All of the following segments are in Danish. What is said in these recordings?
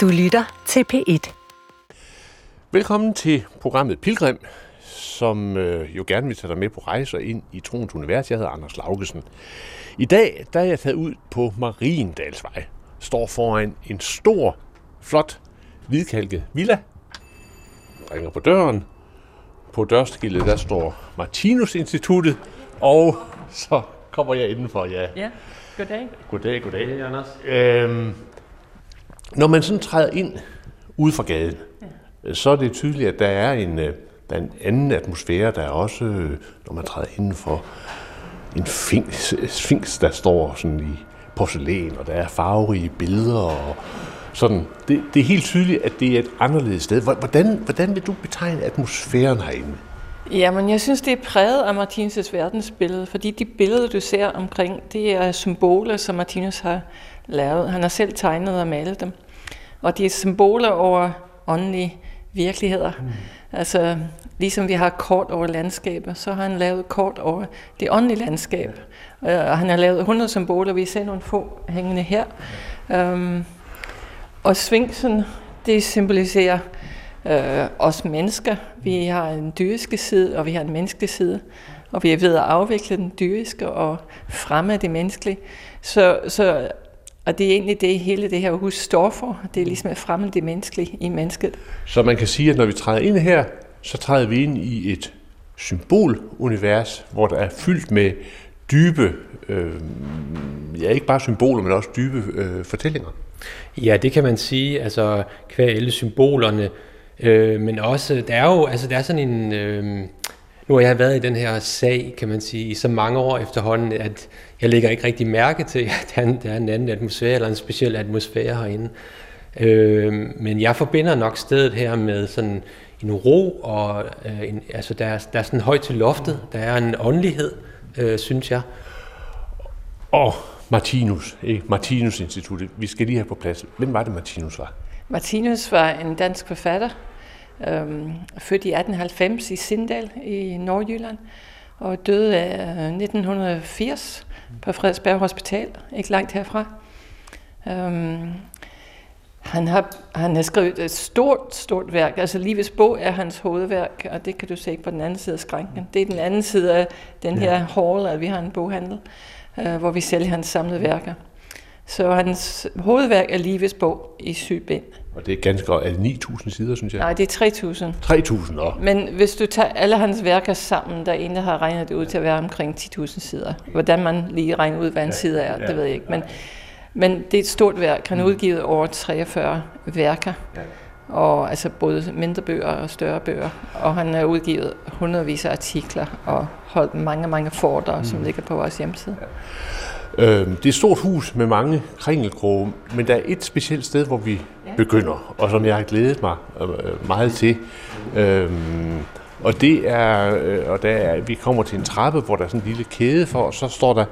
Du lytter til P1. Velkommen til programmet Pilgrim, som øh, jo gerne vil tage dig med på rejser ind i troens univers. Jeg hedder Anders Laugesen. I dag der er jeg taget ud på Mariendalsvej. Står foran en stor, flot, hvidkalket villa. Ringer på døren. På dørskillet der står Martinus Instituttet. Og så kommer jeg indenfor, ja. Ja, goddag. Goddag, goddag. Hej, Anders. Øhm, når man sådan træder ind ude fra gaden, ja. så er det tydeligt, at der er en, øh, der er en anden atmosfære. Der er også, øh, når man træder inden for en sphinx, sphinx, der står sådan i porcelæn, og der er farverige billeder og sådan. Det, det er helt tydeligt, at det er et anderledes sted. Hvordan, hvordan vil du betegne atmosfæren herinde? Jamen, jeg synes, det er præget af Martinus' verdensbillede, fordi de billeder, du ser omkring, det er symboler, som Martinus har lavet. Han har selv tegnet og malet dem. Og de er symboler over åndelige virkeligheder. Mm. Altså, ligesom vi har kort over landskabet, så har han lavet kort over det åndelige landskab. Og han har lavet 100 symboler, vi ser nogle få hængende her. Um, og svinksen, det symboliserer øh, os mennesker. Vi har en dyriske side, og vi har en menneskelig side. Og vi er ved at afvikle den dyriske og fremme det menneskelige. Så, så og det er egentlig det, hele det her hus står for. Det er ligesom at fremme det menneskelige i mennesket. Så man kan sige, at når vi træder ind her, så træder vi ind i et symbolunivers, hvor der er fyldt med dybe, øh, ja ikke bare symboler, men også dybe øh, fortællinger. Ja, det kan man sige, altså kvæg alle symbolerne, øh, men også, der er jo, altså der er sådan en, øh, nu har jeg været i den her sag, kan man sige, i så mange år efterhånden, at jeg lægger ikke rigtig mærke til, at der er en, der er en anden atmosfære, eller en speciel atmosfære herinde. Øh, men jeg forbinder nok stedet her med sådan en ro, og øh, en, altså der, er, der er sådan højt til loftet, der er en åndelighed, øh, synes jeg. Og Martinus, ikke? Martinus Instituttet, vi skal lige have på plads. Hvem var det, Martinus var? Martinus var en dansk forfatter, øhm, født i 1890 i Sindal i Nordjylland, og døde af 1980 på Frederiksberg Hospital, ikke langt herfra. Øhm, han har, han har skrevet et stort, stort værk. Altså Livets bog er hans hovedværk, og det kan du se på den anden side af skranken. Det er den anden side af den her hall, at vi har en boghandel, øh, hvor vi sælger hans samlede værker. Så hans hovedværk er Livets bog i syv bind. Og det er ganske godt. Er det 9.000 sider, synes jeg? Nej, det er 3.000. 3.000, år. Men hvis du tager alle hans værker sammen, der er en, der har regnet det ud til at være omkring 10.000 sider. Hvordan man lige regner ud, hvad en side er, det ved jeg ikke. Men, men det er et stort værk. Han har udgivet over 43 værker. Og altså både mindre bøger og større bøger. Og han har udgivet hundredvis af artikler og holdt mange, mange foredrag, mm. som ligger på vores hjemmeside. Ja. Øh, det er et stort hus med mange kringelkroge, men der er et specielt sted, hvor vi ja. Begynder, og som jeg har glædet mig øh, meget til. Øh, og det er, øh, og der er, vi kommer til en trappe, hvor der er sådan en lille kæde for, og så står der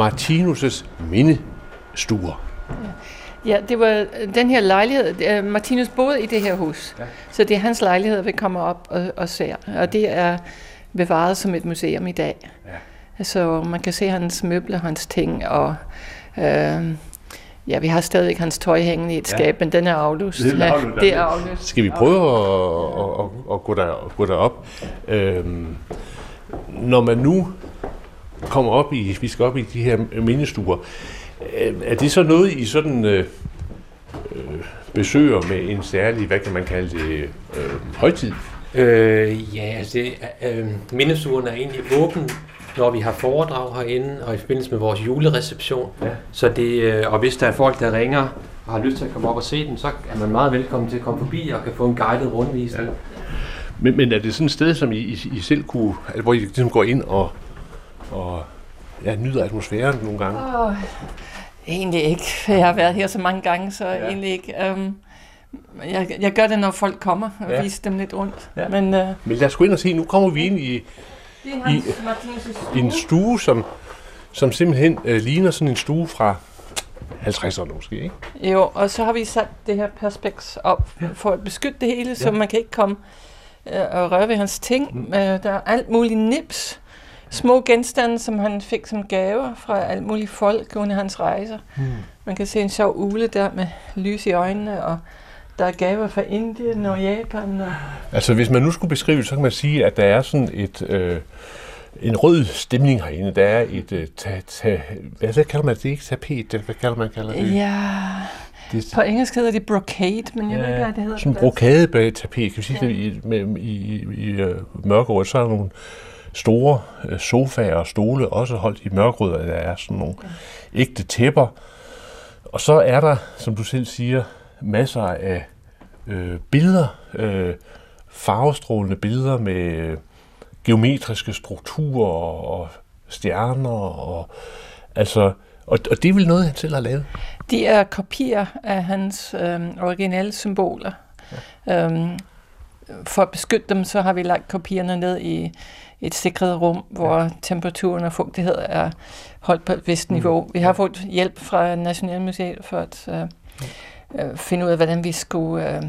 Martinus' mindestuer. Ja. ja, det var den her lejlighed. Martinus boede i det her hus, ja. så det er hans lejlighed, vi kommer op og, og ser. Og det er bevaret som et museum i dag. Ja. Så man kan se hans møbler, hans ting, og øh, ja, vi har stadig hans tøj hængende i et skab, ja. men den er aflyst. Det er aflyst. Ja, det er aflyst. Skal vi prøve at, at, at, at gå, der, gå derop? Øhm, når man nu kommer op i, vi skal op i de her mindestuer, øh, er det så noget, I sådan øh, øh, besøger med en særlig, hvad kan man kalde det, øh, højtid? Øh, ja, altså, øh, mindestuerne er egentlig åben når vi har foredrag herinde, og i forbindelse med vores julereception. Ja. Så det, øh, og hvis der er folk, der ringer og har lyst til at komme op og se den, så er man meget velkommen til at komme forbi og kan få en guided rundvisning. Ja. Men, men er det sådan et sted, som I, I, I selv kunne, altså, hvor I ligesom går ind og, og ja, nyder atmosfæren nogle gange? Oh, egentlig ikke. Jeg har været her så mange gange, så ja. egentlig ikke. Um, jeg, jeg gør det, når folk kommer og ja. viser dem lidt rundt. Ja. Men, uh, men lad os gå ind og se, nu kommer vi ind i i, i en stue, som, som simpelthen øh, ligner sådan en stue fra 50'erne måske, ikke? Jo, og så har vi sat det her perspeks op ja. for at beskytte det hele, ja. så man kan ikke komme øh, og røre ved hans ting. Mm. Øh, der er alt muligt nips, små genstande, som han fik som gaver fra alt muligt folk under hans rejser. Mm. Man kan se en sjov ule der med lys i øjnene, og der er gaver fra Indien og Japan. Og... Altså, hvis man nu skulle beskrive så kan man sige, at der er sådan et... Øh, en rød stemning herinde. Der er et... Øh, ta, ta, hvad kalder man det? det ikke tapet, hvad kalder man kalder det? Ja... Det, på engelsk hedder det brocade, men jeg ja, ved ikke, hvad det hedder. Sådan en brocade-tapet, kan vi sige ja. det, i, med, i, i, i uh, mørkerød, så er der nogle store uh, sofaer og stole, også holdt i mørkerød, der er sådan nogle okay. ægte tæpper. Og så er der, som du selv siger, masser af øh, billeder, øh, farvestrålende billeder med øh, geometriske strukturer og stjerner og altså og, og det er vel noget, han selv har lavet? De er kopier af hans øh, originale symboler. Ja. Øhm, for at beskytte dem, så har vi lagt kopierne ned i et sikret rum, hvor ja. temperaturen og fugtighed er holdt på et vist niveau. Mm. Vi har fået hjælp fra Nationalmuseet for at øh, øh, finde ud af, hvordan vi skulle øh,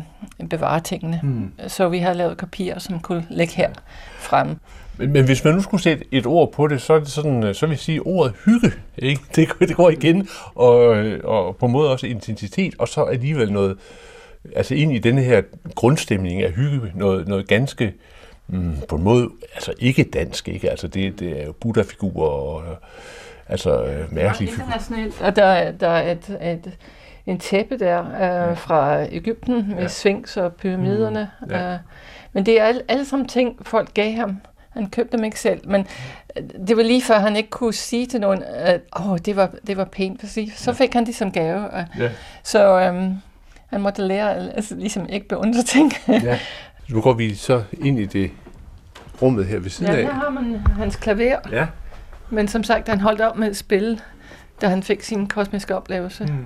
bevare tingene. Mm. Så vi har lavet kopier, som kunne ligge her frem. Men, men hvis man nu skulle sætte et ord på det, så er det sådan, øh, så vil jeg sige ordet hygge. Ikke? Det, det går igen, og, og på en måde også intensitet, og så alligevel noget, altså ind i denne her grundstemning af hygge, noget, noget ganske, mm, på en måde, altså ikke dansk, ikke? Altså det, det er jo Buddha-figurer og altså øh, mærkelige figurer. internationalt, og der, der er et, et, en tæppe der øh, fra Ægypten med ja. Sphinx og pyramiderne. Mm, ja. øh, men det er alle, alle sammen ting, folk gav ham. Han købte dem ikke selv, men øh, det var lige før, han ikke kunne sige til nogen, at oh, det, var, det var pænt. Så fik han det som gave. Og, ja. Så øhm, han måtte lære altså, ligesom ikke beundre ting. ja. Nu går vi så ind i det rummet her ved siden ja, af. Ja, her har man hans klaver. Ja. Men som sagt, han holdt op med at spille, da han fik sin kosmiske oplevelse. Mm.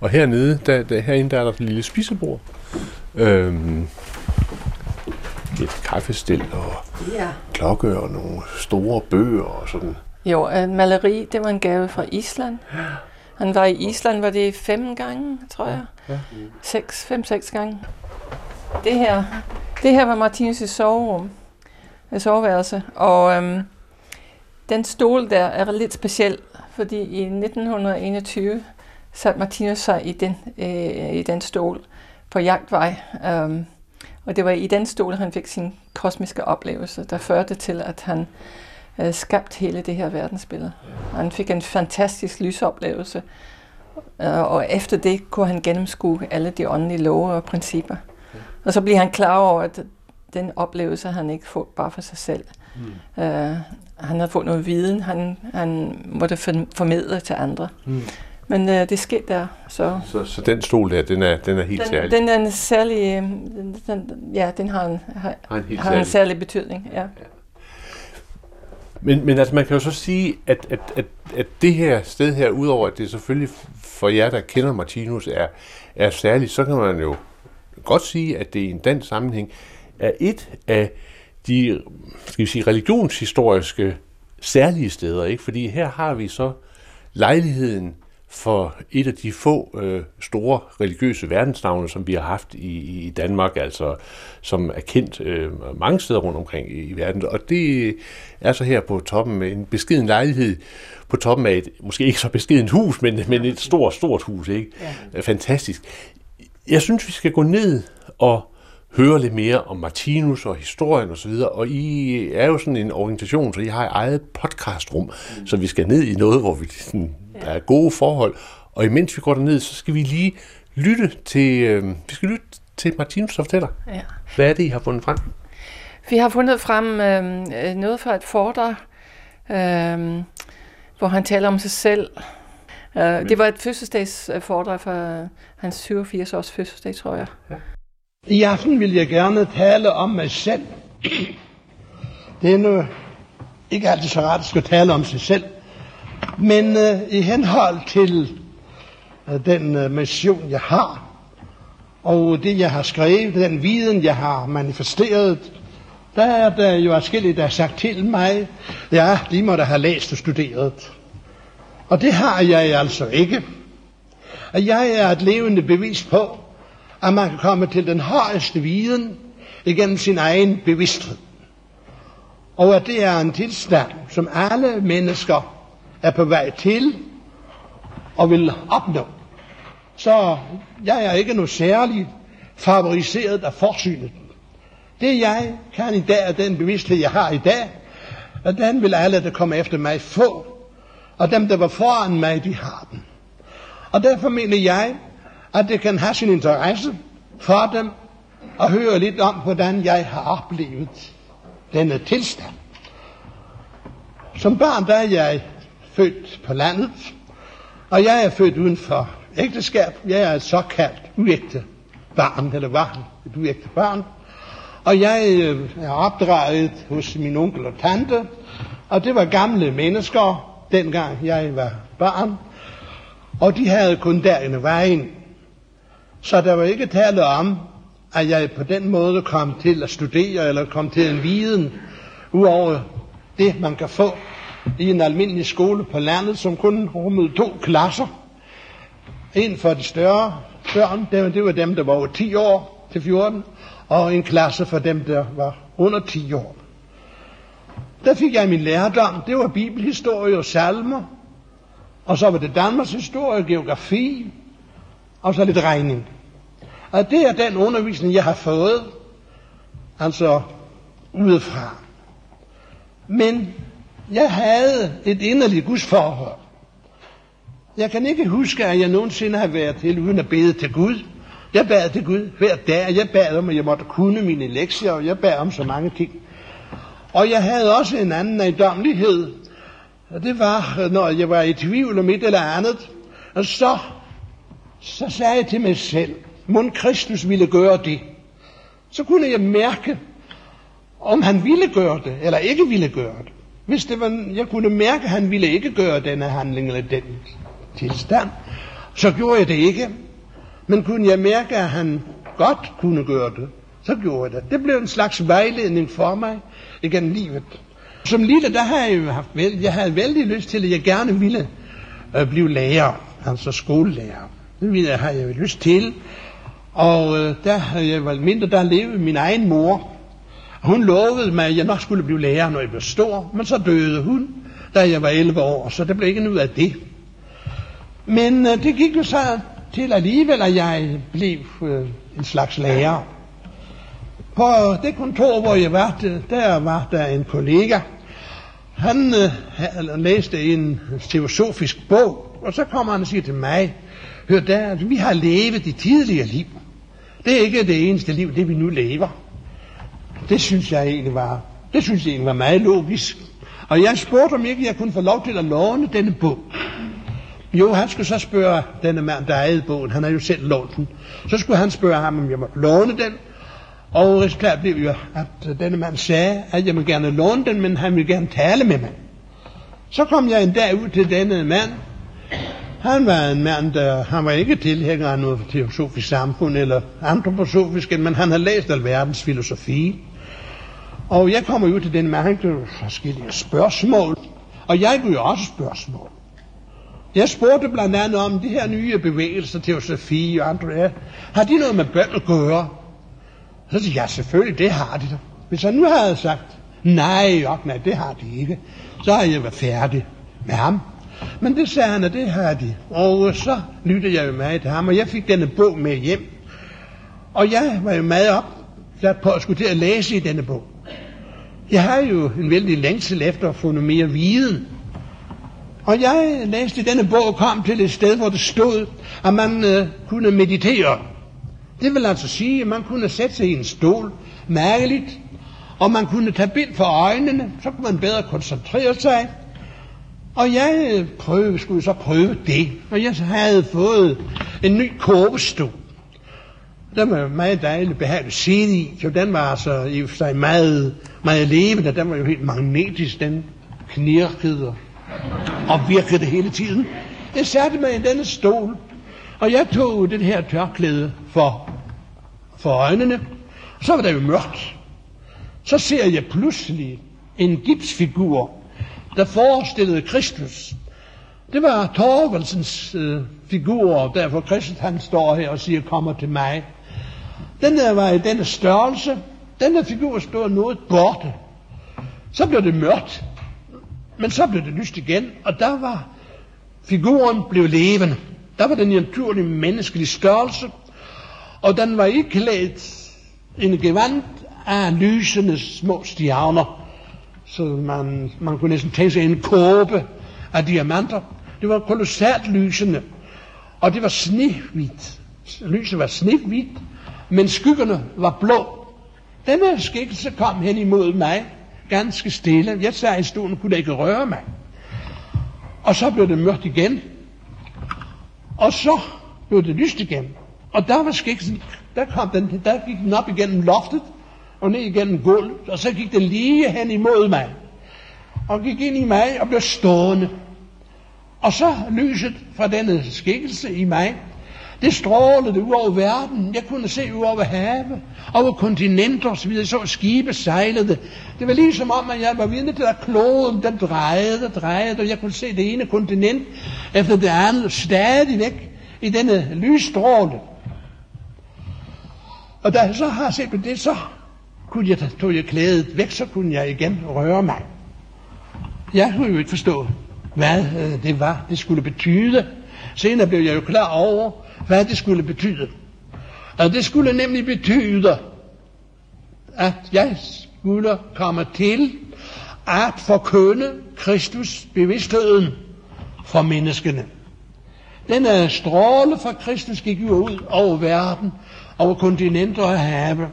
Og hernede, der, der, herinde, der er der et lille spisebord. Øhm, et kaffestil og ja. klokke og nogle store bøger og sådan. Jo, en maleri, det var en gave fra Island. Han var i Island, var det fem gange, tror jeg. Ja. Seks, fem, seks gange. Det her, det her var Martinus' soverum, soveværelse, og øhm, den stol der er lidt speciel, fordi i 1921 satte Martinus sig i den, øh, i den stol på jagtvej. Øhm, og det var i den stol, han fik sin kosmiske oplevelse, der førte til, at han øh, skabte hele det her verdensbillede. Han fik en fantastisk lysoplevelse, øh, og efter det kunne han gennemskue alle de åndelige love og principper. Og så bliver han klar over, at den oplevelse han ikke fået bare for sig selv. Mm. Øh, han havde fået noget viden, han, han måtte formidle til andre. Mm. Men øh, det skete der. Så. Så, så den stol der, den er, den er helt den, særlig? Den er en særlig, øh, den, den, ja, den har en, har, har en, har særlig. en særlig betydning, ja. ja. Men, men altså, man kan jo så sige, at, at, at, at det her sted her, udover at det selvfølgelig for jer, der kender Martinus, er, er særligt, så kan man jo godt sige, at det i en dansk sammenhæng er et af de skal vi sige, religionshistoriske særlige steder. Ikke? Fordi her har vi så lejligheden for et af de få øh, store religiøse verdensnavne, som vi har haft i, i Danmark, altså som er kendt øh, mange steder rundt omkring i, i verden. Og det er så her på toppen med en beskeden lejlighed på toppen af et, måske ikke så beskedent hus, men, men et stort, stort hus. Ikke? Ja. Fantastisk. Jeg synes, vi skal gå ned og høre lidt mere om Martinus og historien osv., og, og I er jo sådan en organisation, så I har eget podcastrum, mm. så vi skal ned i noget, hvor vi sådan, der er gode forhold, og imens vi går derned, så skal vi lige lytte til, øh, vi skal lytte til Martinus, der fortæller. Ja. Hvad er det, I har fundet frem? Vi har fundet frem øh, noget fra et foredrag, øh, hvor han taler om sig selv. Uh, det var et fødselsdagsforedrag fra hans 87 års fødselsdag, tror jeg. Ja. I aften vil jeg gerne tale om mig selv. Det er nu ikke altid så rart at skulle tale om sig selv. Men øh, i henhold til øh, den øh, mission, jeg har, og det, jeg har skrevet, den viden, jeg har manifesteret, der er der jo forskellige, der har sagt til mig, ja, de må da have læst og studeret. Og det har jeg altså ikke. Og jeg er et levende bevis på, at man kan komme til den højeste viden igennem sin egen bevidsthed. Og at det er en tilstand, som alle mennesker er på vej til og vil opnå. Så jeg er ikke noget særligt favoriseret af forsynet. Det jeg kan i dag, og den bevidsthed jeg har i dag, og den vil alle, der kommer efter mig, få. Og dem, der var foran mig, de har den. Og derfor mener jeg, at det kan have sin interesse for dem at høre lidt om, hvordan jeg har oplevet denne tilstand. Som barn der er jeg født på landet, og jeg er født uden for ægteskab. Jeg er et såkaldt uægte barn, eller var et uægte barn. Og jeg øh, er opdraget hos min onkel og tante, og det var gamle mennesker, dengang jeg var barn. Og de havde kun derinde vejen. Så der var ikke tale om, at jeg på den måde kom til at studere, eller kom til en viden, uover det, man kan få i en almindelig skole på landet, som kun rummede to klasser. En for de større børn, det var dem, der var over 10 år til 14, og en klasse for dem, der var under 10 år. Der fik jeg min lærdom. Det var bibelhistorie og salmer. Og så var det Danmarks historie, geografi, og så lidt regning. Og det er den undervisning, jeg har fået, altså udefra. Men jeg havde et inderligt gudsforhold. Jeg kan ikke huske, at jeg nogensinde har været til uden at bede til Gud. Jeg bad til Gud hver dag. Jeg bad om, at jeg måtte kunne mine lektier, og jeg bad om så mange ting. Og jeg havde også en anden ejendomlighed, Og det var, når jeg var i tvivl om et eller andet. Og så, så sagde jeg til mig selv, mon Kristus ville gøre det. Så kunne jeg mærke, om han ville gøre det, eller ikke ville gøre det. Hvis det var, jeg kunne mærke, at han ville ikke gøre denne handling eller den tilstand, så gjorde jeg det ikke. Men kunne jeg mærke, at han godt kunne gøre det, så gjorde jeg det. Det blev en slags vejledning for mig igennem livet. Som lille, der havde jeg jo haft, jeg havde vældig lyst til, at jeg gerne ville øh, blive lærer, altså skolelærer. Det ville jeg, har jeg lyst til. Og øh, der havde jeg været mindre, der levede min egen mor. Og Hun lovede mig, at jeg nok skulle blive lærer, når jeg blev stor, men så døde hun, da jeg var 11 år, så det blev ikke noget af det. Men øh, det gik jo så til alligevel, at jeg blev øh, en slags lærer. På det kontor, hvor jeg var, der var der en kollega. Han øh, læste en teosofisk bog, og så kommer han og siger til mig, hør der, vi har levet de tidligere liv. Det er ikke det eneste liv, det vi nu lever. Det synes jeg egentlig var, det synes jeg egentlig var meget logisk. Og jeg spurgte, om ikke jeg kunne få lov til at låne denne bog. Jo, han skulle så spørge denne mand, der ejede bogen, han har jo selv lånt den. Så skulle han spørge ham, om jeg måtte låne den. Og resultatet blev jo, at denne mand sagde, at jeg må gerne låne den, men han ville gerne tale med mig. Så kom jeg en dag ud til denne mand. Han var en mand, der, han var ikke tilhænger af noget teosofisk samfund eller antroposofisk, men han havde læst alverdens filosofi. Og jeg kommer ud til den mand, han kunne forskellige spørgsmål. Og jeg kunne jo også spørgsmål. Jeg spurgte blandt andet om de her nye bevægelser, teosofi og andre, ja, har de noget med bøn at gøre? Så siger jeg, ja, selvfølgelig, det har de da. Hvis han nu havde sagt, nej, ok, nej, det har de ikke, så havde jeg været færdig med ham. Men det sagde han, at det har de. Og så lyttede jeg jo meget til ham, og jeg fik denne bog med hjem. Og jeg var jo meget op på at skulle til at læse i denne bog. Jeg har jo en vældig længsel efter at få noget mere viden og jeg læste denne bog og kom til et sted, hvor det stod, at man øh, kunne meditere. Det vil altså sige, at man kunne sætte sig i en stol, mærkeligt, og man kunne tage bind for øjnene, så kunne man bedre koncentrere sig. Og jeg øh, prøve, prøvede, skulle så prøve det, og jeg havde fået en ny kåbestol. Den var meget dejlig behageligt at sidde i, så den var altså i sig meget, meget levende, den var jo helt magnetisk, den knirkede og virkede hele tiden. Jeg satte mig i denne stol, og jeg tog den her tørklæde for, for øjnene. Så var det jo mørkt. Så ser jeg pludselig en gipsfigur, der forestillede Kristus. Det var Torvelsens øh, figur, derfor Kristus han står her og siger, kommer til mig. Den der var i denne størrelse. der figur stod noget borte. Så blev det mørkt. Men så blev det lyst igen, og der var figuren blev levende. Der var den naturlige menneskelige størrelse, Og den var ikke klædt en gevand af lysende små stjerner. Så man, man kunne næsten tænke sig en kåbe af diamanter. Det var kolossalt lysende. Og det var snehvidt. Lyset var snehvidt, men skyggerne var blå. Denne skikkelse kom hen imod mig, ganske stille. Jeg sad i stolen, kunne ikke røre mig. Og så blev det mørkt igen. Og så blev det lyst igen. Og der var skikkelsen, der, kom den, der gik den op igennem loftet, og ned igennem gulvet, og så gik den lige hen imod mig. Og gik ind i mig og blev stående. Og så lyset fra denne skikkelse i mig, det strålede ud over verden. Jeg kunne se ud over havet, over kontinenter osv. Jeg så skibe sejlede. Det var ligesom om, at jeg var vidne til, at kloden den drejede og drejede, og jeg kunne se det ene kontinent efter det andet stadigvæk i denne lysstråle. Og da jeg så har set på det, så kunne jeg, tog jeg klædet væk, så kunne jeg igen røre mig. Jeg kunne jo ikke forstå, hvad øh, det var, det skulle betyde. Senere blev jeg jo klar over, hvad det skulle betyde. Og det skulle nemlig betyde, at jeg skulle komme til at forkynde Kristus bevidstheden for menneskene. Denne øh, stråle fra Kristus gik jo ud over verden, over kontinenter og have.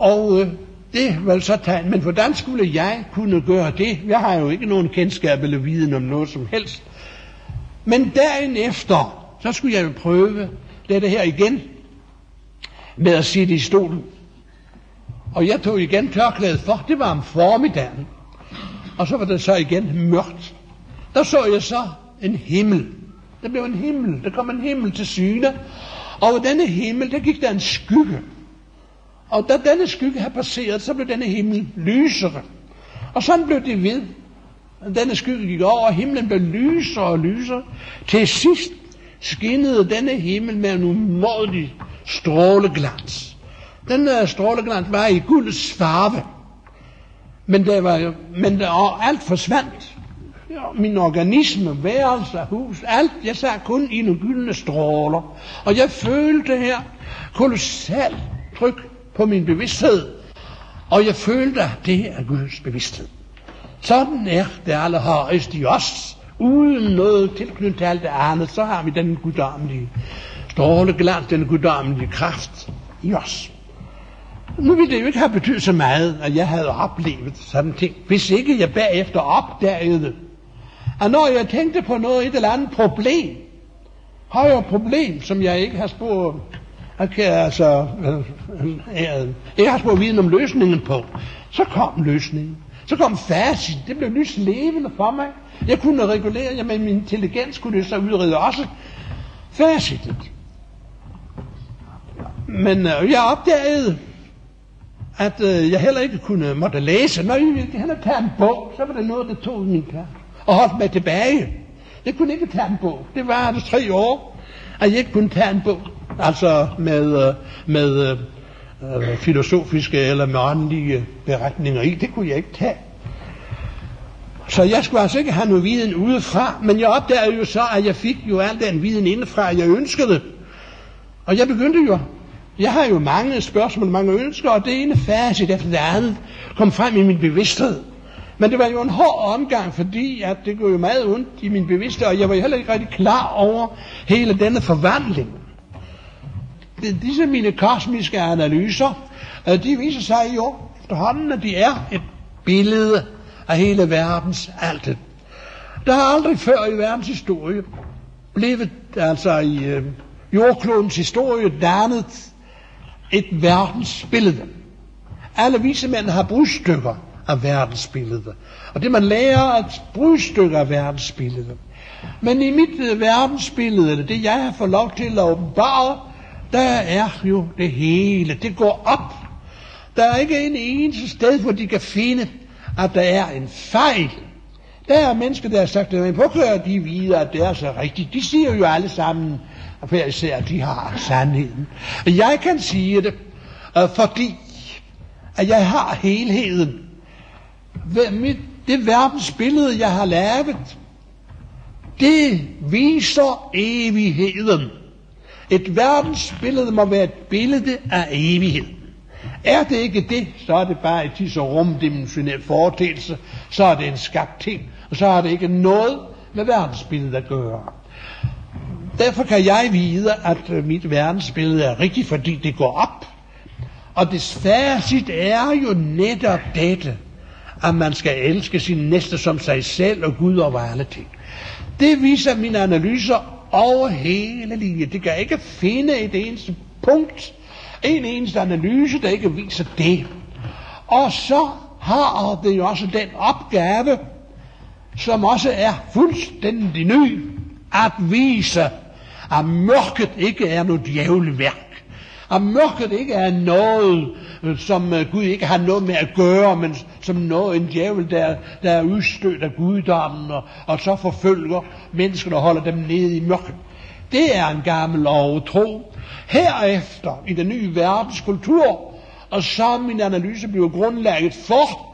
Og øh, det vil så tage, Men hvordan skulle jeg kunne gøre det? Jeg har jo ikke nogen kendskab eller viden om noget som helst. Men dagen efter, så skulle jeg jo prøve dette her igen med at sidde i stolen. Og jeg tog igen tørklædet for. Det var om formiddagen. Og så var det så igen mørkt. Der så jeg så en himmel. Der blev en himmel. Der kom en himmel til syne. Og over denne himmel, der gik der en skygge. Og da denne skygge havde passeret, så blev denne himmel lysere. Og sådan blev det ved. Denne skygge gik over, og himlen blev lysere og lysere. Til sidst skinnede denne himmel med en umådelig stråleglans. Den øh, stråleglans var i guldets farve. Men, det var, men der, alt forsvandt. Ja, min organisme, værelse, hus, alt. Jeg sad kun i nogle gyldne stråler. Og jeg følte her kolossalt tryk på min bevidsthed. Og jeg følte, at det er Guds bevidsthed. Sådan er det allerhøjeste i os. Uden noget tilknyttet til alt det andet, så har vi den guddommelige stråleglans, den guddommelige kraft i os. Nu ville det jo ikke have betydet så meget, at jeg havde oplevet sådan ting, hvis ikke jeg bagefter opdagede, at når jeg tænkte på noget, et eller andet problem, har jeg et problem, som jeg ikke har spurgt, kan altså, jeg, jeg har spurgt viden om løsningen på, så kom løsningen. Så kom facit, det blev lys levende for mig. Jeg kunne regulere, ja, men min intelligens kunne det så udrede også facitet. Men øh, jeg opdagede, at øh, jeg heller ikke kunne måtte læse. Når jeg ville heller tage en bog, så var det noget, der tog min kar og holdt mig tilbage. Jeg kunne ikke tage en bog. Det var det tre år, at jeg ikke kunne tage en bog. Altså med, øh, med øh, øh, filosofiske eller med åndelige beretninger i. Det kunne jeg ikke tage. Så jeg skulle altså ikke have noget viden udefra, men jeg opdagede jo så, at jeg fik jo al den viden indefra, jeg ønskede. Og jeg begyndte jo, jeg har jo mange spørgsmål, mange ønsker, og det ene facit efter det andet kom frem i min bevidsthed. Men det var jo en hård omgang, fordi at det gjorde jo meget ondt i min bevidsthed, og jeg var heller ikke rigtig klar over hele denne forvandling. Disse mine kosmiske analyser, de viser sig jo efterhånden, at de er et billede af hele verdens alt. Der har aldrig før i verdens historie blevet, altså i øh, jordklodens historie, dannet et verdensbillede. Alle vise mænd har brudstykker af verdensbilledet. Og det man lærer at brudstykker af verdensbilledet. Men i mit øh, verdensbillede, verdensbillede, det jeg har fået lov til at åbenbare, der er jo det hele. Det går op. Der er ikke en eneste sted, hvor de kan finde at der er en fejl. Der er mennesker, der har sagt, at påkører de videre, at det er så rigtigt. De siger jo alle sammen, at hver især, de har sandheden. Jeg kan sige det, øh, fordi at jeg har helheden. Det verdensbillede, jeg har lavet, det viser evigheden. Et verdensbillede må være et billede af evighed. Er det ikke det, så er det bare et tids- og rumdimensionel foretagelse, så er det en skabt ting, og så har det ikke noget med verdensbilledet at gøre. Derfor kan jeg vide, at øh, mit verdensbillede er rigtigt, fordi det går op. Og det facit er jo netop dette, at man skal elske sin næste som sig selv og Gud over alle ting. Det viser mine analyser over hele linjen. Det kan ikke finde et eneste punkt, en eneste analyse, der ikke viser det. Og så har det jo også den opgave, som også er fuldstændig ny, at vise, at mørket ikke er noget djævleværk. At mørket ikke er noget, som øh, Gud ikke har noget med at gøre, men som noget, en djævel, der, der er udstødt af guddommen, og, og så forfølger menneskene og holder dem nede i mørket. Det er en gammel overtro. Herefter, i den nye verdenskultur, og så min analyse bliver grundlaget for,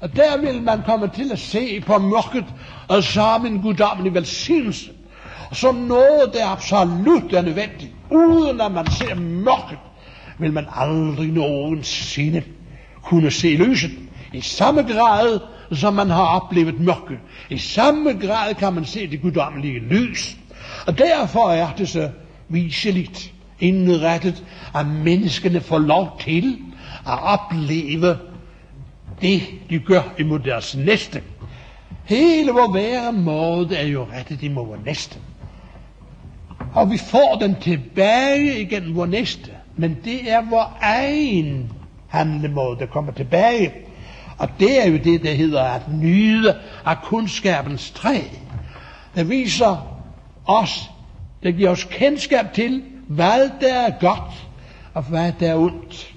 og der vil man komme til at se på mørket, og så en guddommelig velsignelse, som noget, der absolut er nødvendigt. Uden at man ser mørket, vil man aldrig nogensinde kunne se lyset. I samme grad, som man har oplevet mørke. I samme grad kan man se det guddommelige lys. Og derfor er det så viseligt indrettet, at menneskene får lov til at opleve det, de gør imod deres næste. Hele vor væremåde er jo rettet imod vores næste. Og vi får den tilbage igen vores næste. Men det er vor egen handlemåde, der kommer tilbage. Og det er jo det, der hedder at nyde af kundskabens træ. Det viser os, det giver os kendskab til, hvad der er godt, og hvad der er ondt.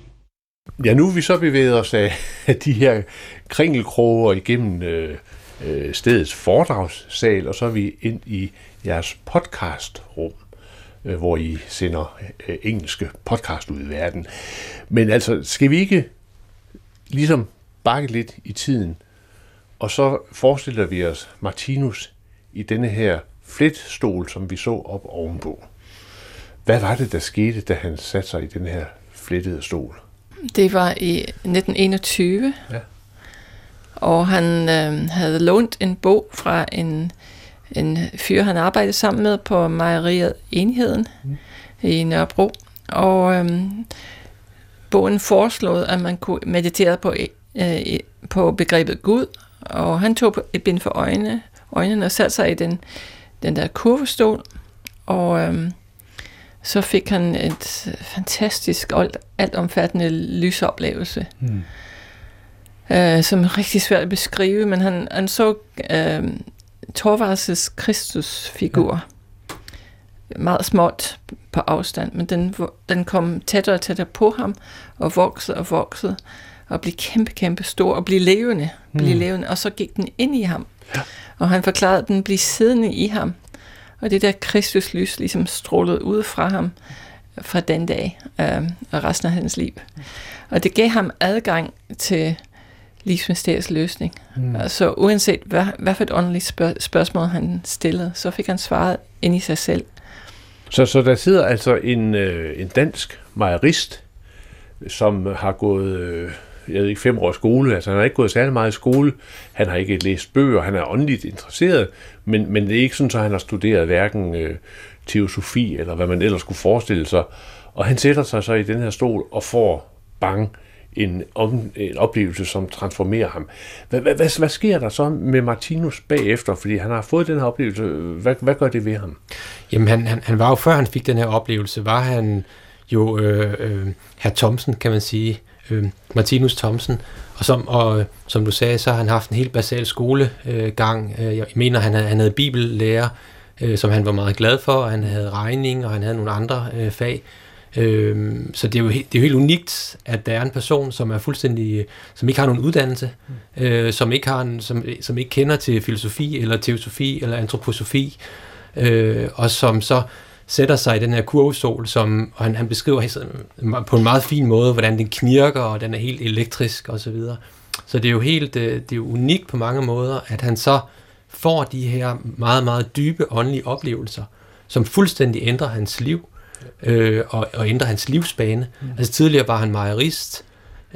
Ja, nu er vi så bevæget os af de her kringelkroger igennem øh, øh, stedets foredragssal, og så er vi ind i jeres podcastrum, øh, hvor I sender øh, engelske podcast ud i verden. Men altså, skal vi ikke ligesom bakke lidt i tiden, og så forestiller vi os Martinus i denne her fletstol, som vi så op ovenpå. Hvad var det, der skete, da han satte sig i den her flettede stol? Det var i 1921, Ja. og han øh, havde lånt en bog fra en, en fyr, han arbejdede sammen med på mejeriet Enheden mm. i Nørrebro. Og øh, bogen foreslog, at man kunne meditere på, øh, på begrebet Gud, og han tog et bind for øjnene, øjnene og satte sig i den, den der kurvestol, og øh, så fik han et fantastisk alt, altomfattende lysoplevelse, mm. øh, som er rigtig svært at beskrive, men han, han så øh, Torvalds Kristusfigur ja. meget småt på afstand, men den, den kom tættere og tættere på ham, og voksede og voksede, og blev kæmpe, kæmpe stor, og blev levende, mm. blev levende, og så gik den ind i ham. Ja. Og han forklarede, at den blev siddende i ham, og det der Kristuslys ligesom strålede ud fra ham fra den dag øh, og resten af hans liv. Og det gav ham adgang til livsmysteriets løsning. Mm. Altså uanset hvad, hvad for et åndeligt spørg- spørgsmål han stillede, så fik han svaret ind i sig selv. Så, så der sidder altså en, øh, en dansk mejerist, som har gået, øh, jeg ved ikke, fem år skole, altså han har ikke gået særlig meget i skole, han har ikke læst bøger, han er åndeligt interesseret, men, men det er ikke sådan, at han har studeret hverken øh, teosofi, eller hvad man ellers skulle forestille sig, og han sætter sig så i den her stol og får bang en, om, en oplevelse, som transformerer ham. Hvad, hvad, hvad, hvad sker der så med Martinus bagefter? Fordi han har fået den her oplevelse. Hvad, hvad gør det ved ham? Jamen, han, han, han var jo, før han fik den her oplevelse, var han jo øh, øh, herr Thomsen, kan man sige, øh, Martinus Thomsen, og som, og, som du sagde, så har han haft en helt basal skolegang. Øh, jeg mener, han havde, han havde bibellærer, øh, som han var meget glad for, og han havde regning, og han havde nogle andre øh, fag. Øh, så det er, jo helt, det er jo helt unikt, at der er en person, som er fuldstændig, som ikke har nogen uddannelse, øh, som, ikke har en, som, som ikke kender til filosofi, eller teosofi, eller antroposofi, øh, og som så sætter sig i den her kurvestol, som og han, han beskriver på en meget fin måde, hvordan den knirker, og den er helt elektrisk og så videre. Så det er jo helt, det er jo unikt på mange måder, at han så får de her meget, meget dybe åndelige oplevelser, som fuldstændig ændrer hans liv. øh, og, og ændre hans livsbane. Mm. Altså tidligere var han mejerist,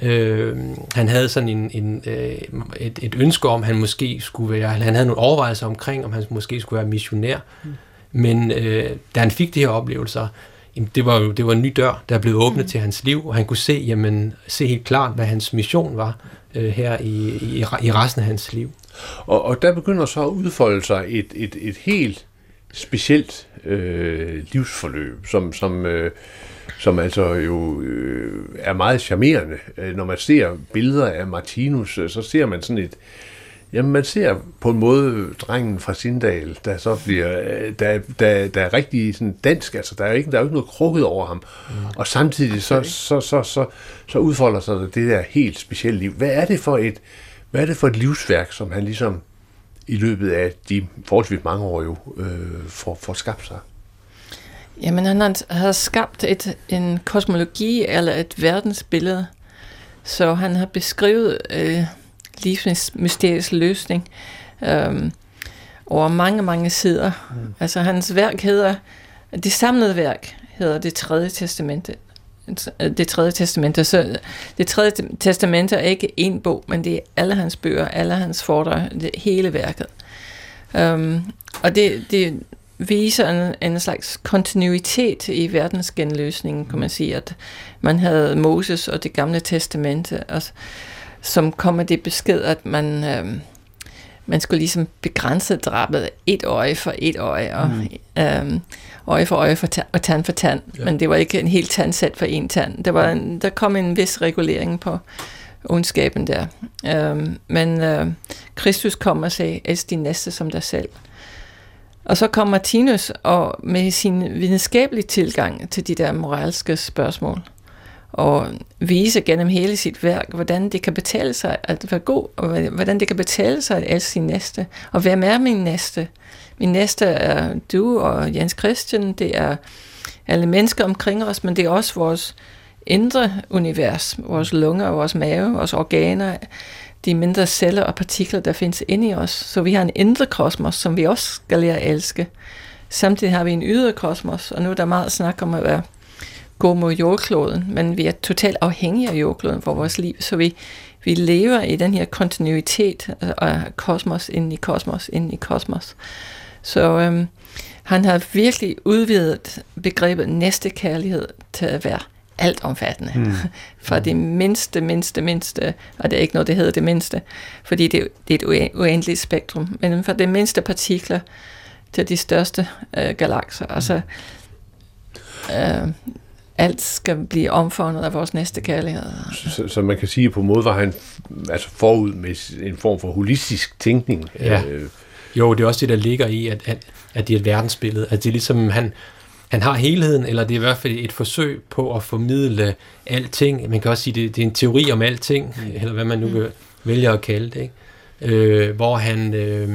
Øh, han havde sådan en, en, øh, et, et ønske om, han måske skulle være, han havde nogle overvejelser omkring, om han måske skulle være missionær. Mm. Men øh, da han fik de her oplevelser, jamen, det var jo det var en ny dør, der blev åbnet mm. til hans liv, og han kunne se, jamen, se helt klart, hvad hans mission var øh, her i, i, i resten af hans liv. Og, og der begynder så at udfolde sig et, et, et helt specielt øh, livsforløb, som, som, øh, som altså jo øh, er meget charmerende. Øh, når man ser billeder af Martinus, øh, så ser man sådan et, Jamen, man ser på en måde drengen fra Sindal, der så bliver, øh, der, der, der er rigtig sådan dansk, altså der er ikke, der er ikke noget krukket over ham. Mm. Og samtidig så, så, så, så, så udfolder sig det der helt specielle liv. Hvad er det for et, hvad er det for et livsværk, som han ligesom i løbet af de forholdsvis mange år jo øh, får, får skabt sig? Jamen, han har skabt et, en kosmologi eller et verdensbillede, så han har beskrevet øh, livsmysteriets løsning øh, over mange, mange sider. Mm. Altså, hans værk hedder, det samlede værk hedder det tredje testamente. Det tredje testamente. Så det tredje testamente er ikke en bog, men det er alle hans bøger, alle hans foredrag, det hele værket. Um, og det, det, viser en, en slags kontinuitet i verdensgenløsningen, kan man sige, at man havde Moses og det gamle testamente, og, som kom med det besked, at man, øh, man skulle ligesom begrænse drabet et øje for et øje, og mm. øh, øje for øje for ta- og tand for tand, ja. men det var ikke en helt tandsæt for en tand. Der, var en, der kom en vis regulering på ondskaben der. Øh, men øh, Kristus kom og sagde, elsk din næste som dig selv. Og så kom Martinus og med sin videnskabelige tilgang til de der moralske spørgsmål, og vise gennem hele sit værk, hvordan det kan betale sig at være god, og hvordan det kan betale sig at elske sin næste. Og hvem er min næste? Min næste er du og Jens Christian, det er alle mennesker omkring os, men det er også vores indre univers, vores lunger, vores mave, vores organer, de mindre celler og partikler, der findes inde i os. Så vi har en indre kosmos, som vi også skal lære at elske. Samtidig har vi en ydre kosmos, og nu er der meget snak om at være gå mod jordkloden, men vi er totalt afhængige af jordkloden for vores liv, så vi, vi lever i den her kontinuitet af kosmos ind i kosmos, ind i kosmos. Så øhm, han har virkelig udvidet begrebet næste kærlighed til at være altomfattende. Mm. Fra det mindste, mindste, mindste, og det er ikke noget, det hedder det mindste, fordi det, det er et uendeligt spektrum, men fra det mindste partikler til de største øh, galakser. Mm. Altså, øh, alt skal blive omfavnet af vores næste kærlighed. Så, så man kan sige, at på en måde var han altså forud med en form for holistisk tænkning. Ja. Øh. Jo, det er også det, der ligger i, at, at, at det er et verdensbillede. At det er ligesom, han, han har helheden, eller det er i hvert fald et forsøg på at formidle alting. Man kan også sige, det, det er en teori om alting, mm. eller hvad man nu mm. vælger at kalde det. Ikke? Øh, hvor han, øh,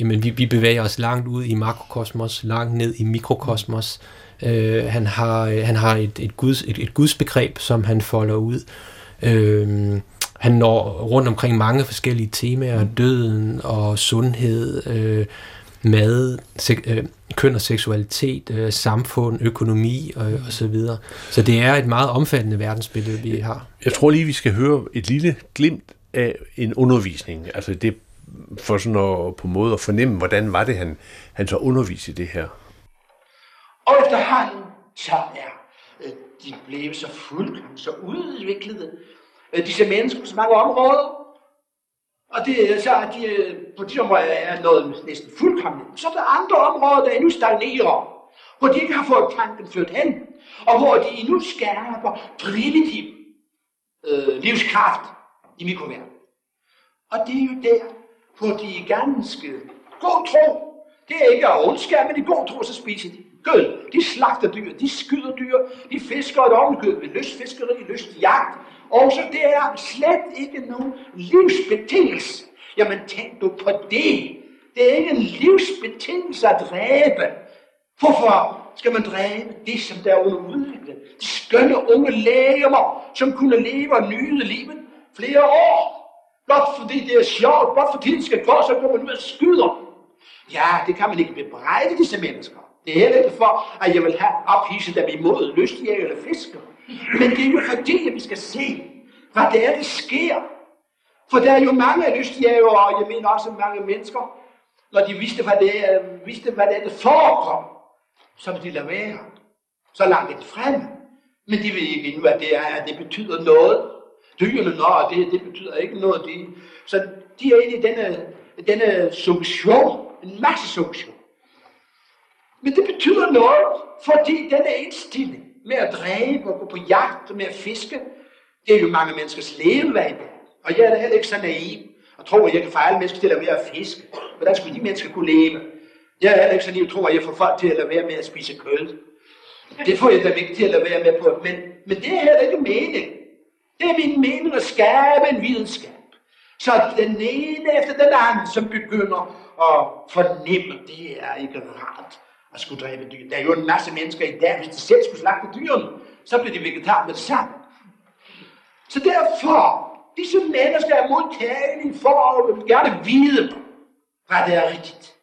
jamen vi, vi bevæger os langt ud i makrokosmos, langt ned i mikrokosmos. Øh, han har, han har et, et, guds, et, et gudsbegreb, som han folder ud. Øh, han når rundt omkring mange forskellige temaer, døden og sundhed, øh, mad, sek, øh, køn og seksualitet, øh, samfund, økonomi og, og så videre. Så det er et meget omfattende verdensbillede, vi har. Jeg tror lige, vi skal høre et lille glimt af en undervisning. Altså det for sådan at, på måde at fornemme, hvordan var det, han, han så underviste i det her. Og efterhånden så er øh, de blevet så fuldkommen, så udviklede, øh, disse mennesker på så mange områder, og det, øh, så er de, på de områder er noget næsten fuldkommen. Så er der andre områder, der endnu stagnerer, hvor de ikke har fået tanken ført hen, og hvor de endnu skærper primitiv øh, livskraft i mikroverdenen. Og det er jo der, hvor de ganske god tro, det er ikke af ondskab, men i god tro, så spiser de kød. De slagter dyr, de skyder dyr, de fisker et ovenkød med lystfiskeri, lystjagt, og så det er slet ikke nogen livsbetingelse. Jamen tænk du på det. Det er ikke en livsbetingelse at dræbe. Hvorfor skal man dræbe det, som der er under udvikling? De skønne unge lægemer, som kunne leve og nyde livet flere år. Blot fordi det er sjovt, blot fordi det skal gå, så går man ud og skyder. Ja, det kan man ikke bebrejde disse mennesker. Det er heller ikke for, at jeg vil have ophidset dem imod lystjægerne eller fisker. Men det er jo fordi, at vi skal se, hvad det er, der sker. For der er jo mange lystjæger, og jeg mener også mange mennesker, når de vidste, hvad det er, vidste, hvad det er, det forekom, så vil de lade være. Så langt det frem. Men de ved ikke endnu, at det, er, at det betyder noget. Dyrene, når det, det betyder ikke noget. De, så de er inde i denne, denne suktion, en masse suktion. Men det betyder noget, fordi denne indstilling med at dræbe og gå på jagt og med at fiske, det er jo mange menneskers levevej. Og jeg er da heller ikke så naiv og tror, at jeg kan få alle mennesker til at lade være at fiske. Hvordan skulle de mennesker kunne leve? Jeg er heller ikke så naiv, tror, at jeg får folk til at lade være med at spise kød. Det får jeg da ikke til at lade være med på. Men, men det er heller ikke mening. Det er min mening at skabe en videnskab. Så den ene efter den anden, som begynder at fornemme, det er ikke rart at skulle dræbe dyr. Der er jo en masse mennesker i dag, hvis de selv skulle slagte dyrene, så bliver de vegetar med det samme. Så derfor, disse mennesker er modtagelige for at gerne vide, hvad det er rigtigt.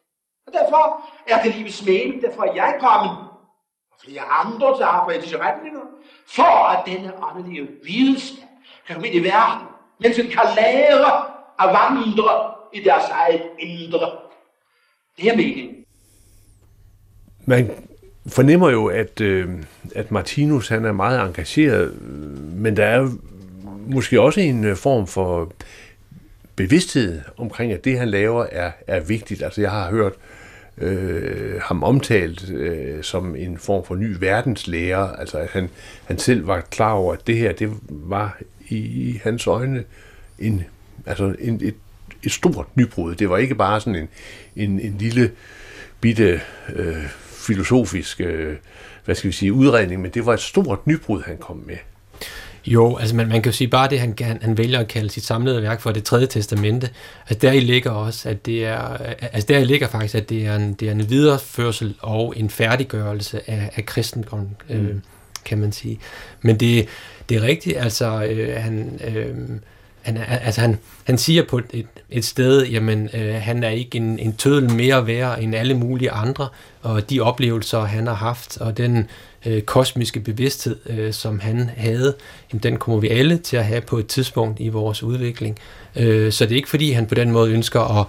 Og derfor er det livets mening, derfor er jeg kommet, og flere andre der arbejder i disse retninger, for at denne åndelige videnskab kan komme ind i verden, mens den kan lære at vandre i deres eget indre. Det er meningen. Man fornemmer jo, at, øh, at Martinus han er meget engageret, men der er måske også en øh, form for bevidsthed omkring, at det han laver er, er vigtigt. Altså jeg har hørt øh, ham omtalt øh, som en form for ny verdenslærer, altså at han, han selv var klar over, at det her, det var i, i hans øjne en, altså en, et, et stort nybrud. Det var ikke bare sådan en, en, en lille bitte øh, filosofisk, øh, hvad skal vi sige, udredning, men det var et stort nybrud, han kom med. Jo, altså man, man kan jo sige bare det, han, han, han vælger at kalde sit samlede værk for det tredje testamente. Altså der i ligger også, at det er, altså der i ligger faktisk, at det er en, det er en videreførsel og en færdiggørelse af, af kristendom, øh, mm. kan man sige. Men det, det er rigtigt, altså øh, han... Øh, han, altså han, han siger på et, et sted, jamen øh, han er ikke en, en tødel mere værd end alle mulige andre, og de oplevelser, han har haft, og den øh, kosmiske bevidsthed, øh, som han havde, jamen, den kommer vi alle til at have på et tidspunkt i vores udvikling. Øh, så det er ikke fordi, han på den måde ønsker at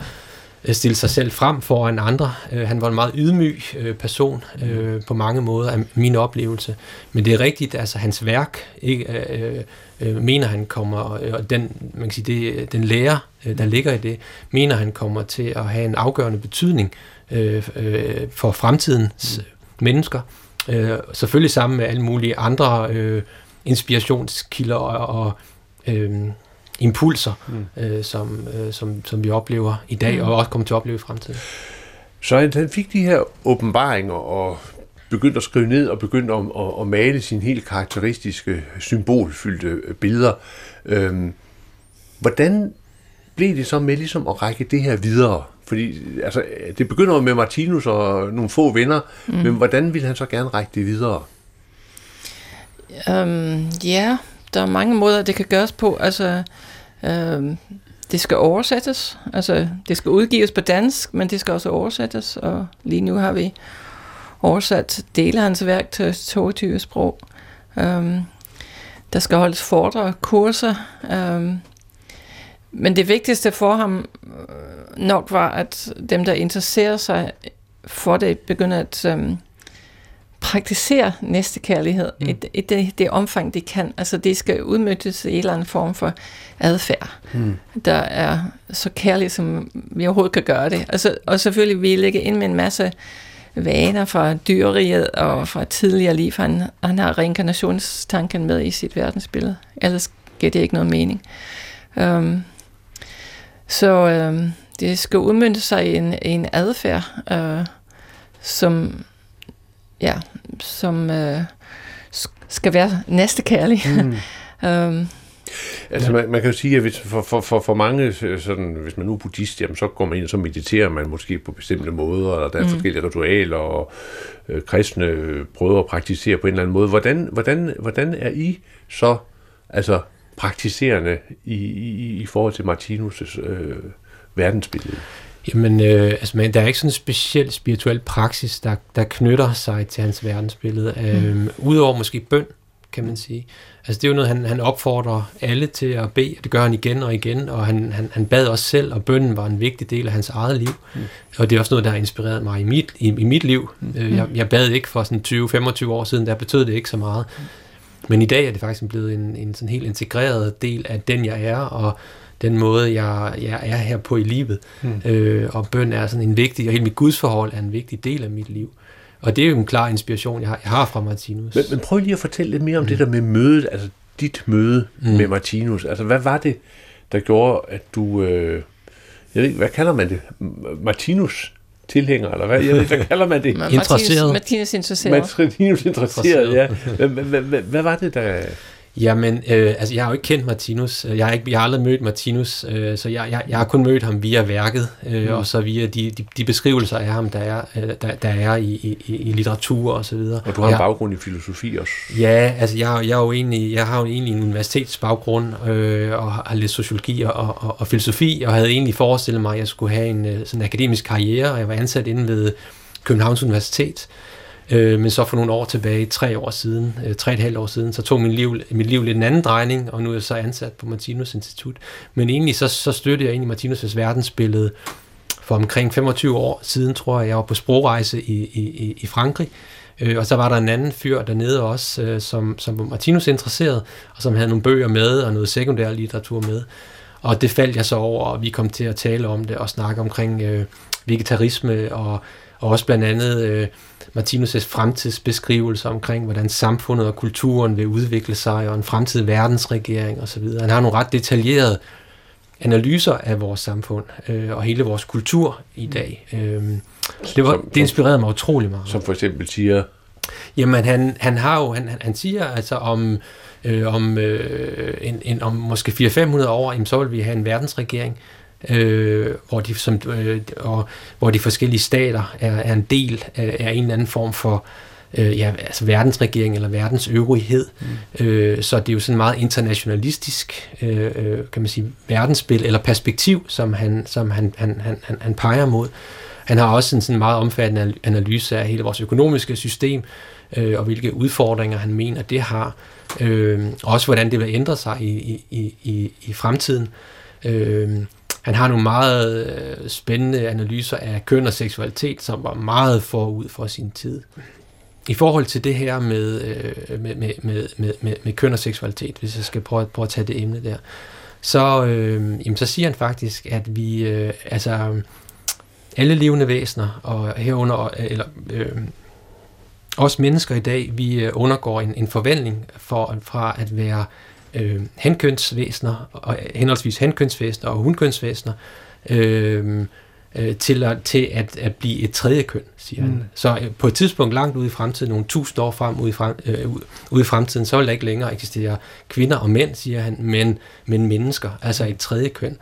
stille sig selv frem foran andre. Øh, han var en meget ydmyg øh, person øh, på mange måder af min oplevelse. Men det er rigtigt, altså hans værk, ikke, øh, øh, mener han kommer, og den, man kan sige, det, den lære, øh, der ligger i det, mener han kommer til at have en afgørende betydning øh, øh, for fremtidens mm. mennesker. Øh, selvfølgelig sammen med alle mulige andre øh, inspirationskilder og, og øh, impulser, mm. øh, som, øh, som, som vi oplever i dag, mm. og også kommer til at opleve i fremtiden. Så han fik de her åbenbaringer og begyndte at skrive ned og begyndte at, at, at male sine helt karakteristiske, symbolfyldte billeder. Øhm, hvordan blev det så med ligesom at række det her videre? Fordi altså, det begynder jo med Martinus og nogle få venner, mm. men hvordan vil han så gerne række det videre? Um, ja, der er mange måder, det kan gøres på. Altså, øh, det skal oversættes. Altså, det skal udgives på dansk, men det skal også oversættes. Og lige nu har vi oversat dele af hans værk til 22 sprog. Øh, der skal holdes foredrag, kurser. Øh, men det vigtigste for ham øh, nok var, at dem, der interesserer sig for det, begynder at Øh, praktisere næstekærlighed mm. i, i det, det omfang, de kan. Altså det skal udmyndtes i en eller anden form for adfærd, mm. der er så kærlig, som vi overhovedet kan gøre det. Altså, og selvfølgelig vi lægge ind med en masse vaner fra dyreriet og fra tidligere liv. Han, han har reinkarnationstanken med i sit verdensbillede. Ellers giver det ikke noget mening. Um, så øh, det skal udmynde sig i en, en adfærd, øh, som, ja, som øh, skal være næstekærlig. Mm. um, Altså man, man kan jo sige, at hvis, for, for, for, for mange, sådan, hvis man nu er buddhist, jamen, så går man ind og så mediterer man måske på bestemte måder, og der er mm. forskellige ritualer, og øh, kristne prøver at praktisere på en eller anden måde. Hvordan, hvordan, hvordan er I så altså praktiserende i, i, i forhold til Martinus' øh, verdensbillede? Jamen, øh, altså, man, der er ikke sådan en speciel spirituel praksis, der, der knytter sig til hans verdensbillede. Øh, mm. Udover måske bøn, kan man sige. Altså det er jo noget, han, han opfordrer alle til at bede, det gør han igen og igen, og han, han, han bad også selv, og bønnen var en vigtig del af hans eget liv. Mm. Og det er også noget, der har inspireret mig i mit, i, i mit liv. Mm. Øh, jeg, jeg bad ikke for sådan 20-25 år siden, der betød det ikke så meget. Men i dag er det faktisk blevet en, en sådan helt integreret del af den, jeg er, og den måde, jeg, jeg er her på i livet. Mm. Øh, og bøn er sådan en vigtig, og hele mit gudsforhold er en vigtig del af mit liv. Og det er jo en klar inspiration, jeg har, jeg har fra Martinus. Men, men prøv lige at fortælle lidt mere om mm. det der med mødet, altså dit møde mm. med Martinus. Altså, hvad var det, der gjorde, at du... Øh, jeg ved ikke, hvad kalder man det? Martinus tilhænger, eller hvad? Jeg ved ikke, hvad kalder man det? interesseret. Martinus interesseret. Martinus interesseret, ja. Hvad var det, der... Jamen, øh, altså jeg har jo ikke kendt Martinus. Jeg har, ikke, jeg har aldrig mødt Martinus, øh, så jeg, jeg, jeg har kun mødt ham via værket, øh, mm. og så via de, de, de beskrivelser af ham, der er, øh, der, der er i, i, i litteratur og så videre. Og du har en baggrund i filosofi også? Ja, altså jeg, jeg, er jo egentlig, jeg har jo egentlig en universitetsbaggrund, øh, og har læst sociologi og, og, og filosofi, og havde egentlig forestillet mig, at jeg skulle have en øh, sådan akademisk karriere, og jeg var ansat inde ved Københavns Universitet, Øh, Øh, men så for nogle år tilbage, tre år siden, øh, tre og et halvt år siden, så tog min liv, mit liv lidt en anden drejning, og nu er jeg så ansat på Martinus Institut. Men egentlig så, så støttede jeg egentlig Martinus' verdensbillede for omkring 25 år siden, tror jeg, jeg var på sprogrejse i, i, i Frankrig. Øh, og så var der en anden fyr dernede også, øh, som, som var Martinus interesseret, og som havde nogle bøger med, og noget sekundær litteratur med. Og det faldt jeg så over, og vi kom til at tale om det, og snakke omkring øh, vegetarisme, og, og også blandt andet... Øh, Martinus' fremtidsbeskrivelse omkring, hvordan samfundet og kulturen vil udvikle sig, og en fremtidig verdensregering osv. Han har nogle ret detaljerede analyser af vores samfund øh, og hele vores kultur i dag. Øh, det, var, som, det inspirerede mig utrolig meget. Som for eksempel siger? Jamen, han, han har jo, han, han siger altså om, øh, om, øh, en, en, om måske 400-500 år, jamen, så vil vi have en verdensregering, øh, hvor, de, som, øh, og, hvor de forskellige stater er, er en del af, af en eller anden form for øh, ja, altså verdensregering eller verdens øvrighed. Mm. Øh, så det er jo sådan meget internationalistisk, øh, øh kan man sige, verdensspil eller perspektiv, som han, som han, han, han, han, han peger mod. Han har også en sådan meget omfattende analyse af hele vores økonomiske system, øh, og hvilke udfordringer han mener, det har. Øh, også hvordan det vil ændre sig i, i, i, i fremtiden. Øh, han har nogle meget øh, spændende analyser af køn og seksualitet, som var meget forud for sin tid. I forhold til det her med, øh, med, med, med, med, med køn og seksualitet, hvis jeg skal prøve, prøve at tage det emne der, så, øh, jamen, så siger han faktisk, at vi, øh, altså alle levende væsener, og herunder, eller øh, os mennesker i dag, vi øh, undergår en, en forvandling for, fra at være øh, henkønsvæsener, og, henholdsvis henkønsvæsener og hunkønsvæsener, øh, øh, til, at, til at, at blive et tredje køn, siger mm. han. Så øh, på et tidspunkt langt ude i fremtiden, nogle tusind år frem ude i, frem, øh, ude i fremtiden, så vil der ikke længere eksistere kvinder og mænd, siger han, men, men mennesker, altså et tredje køn.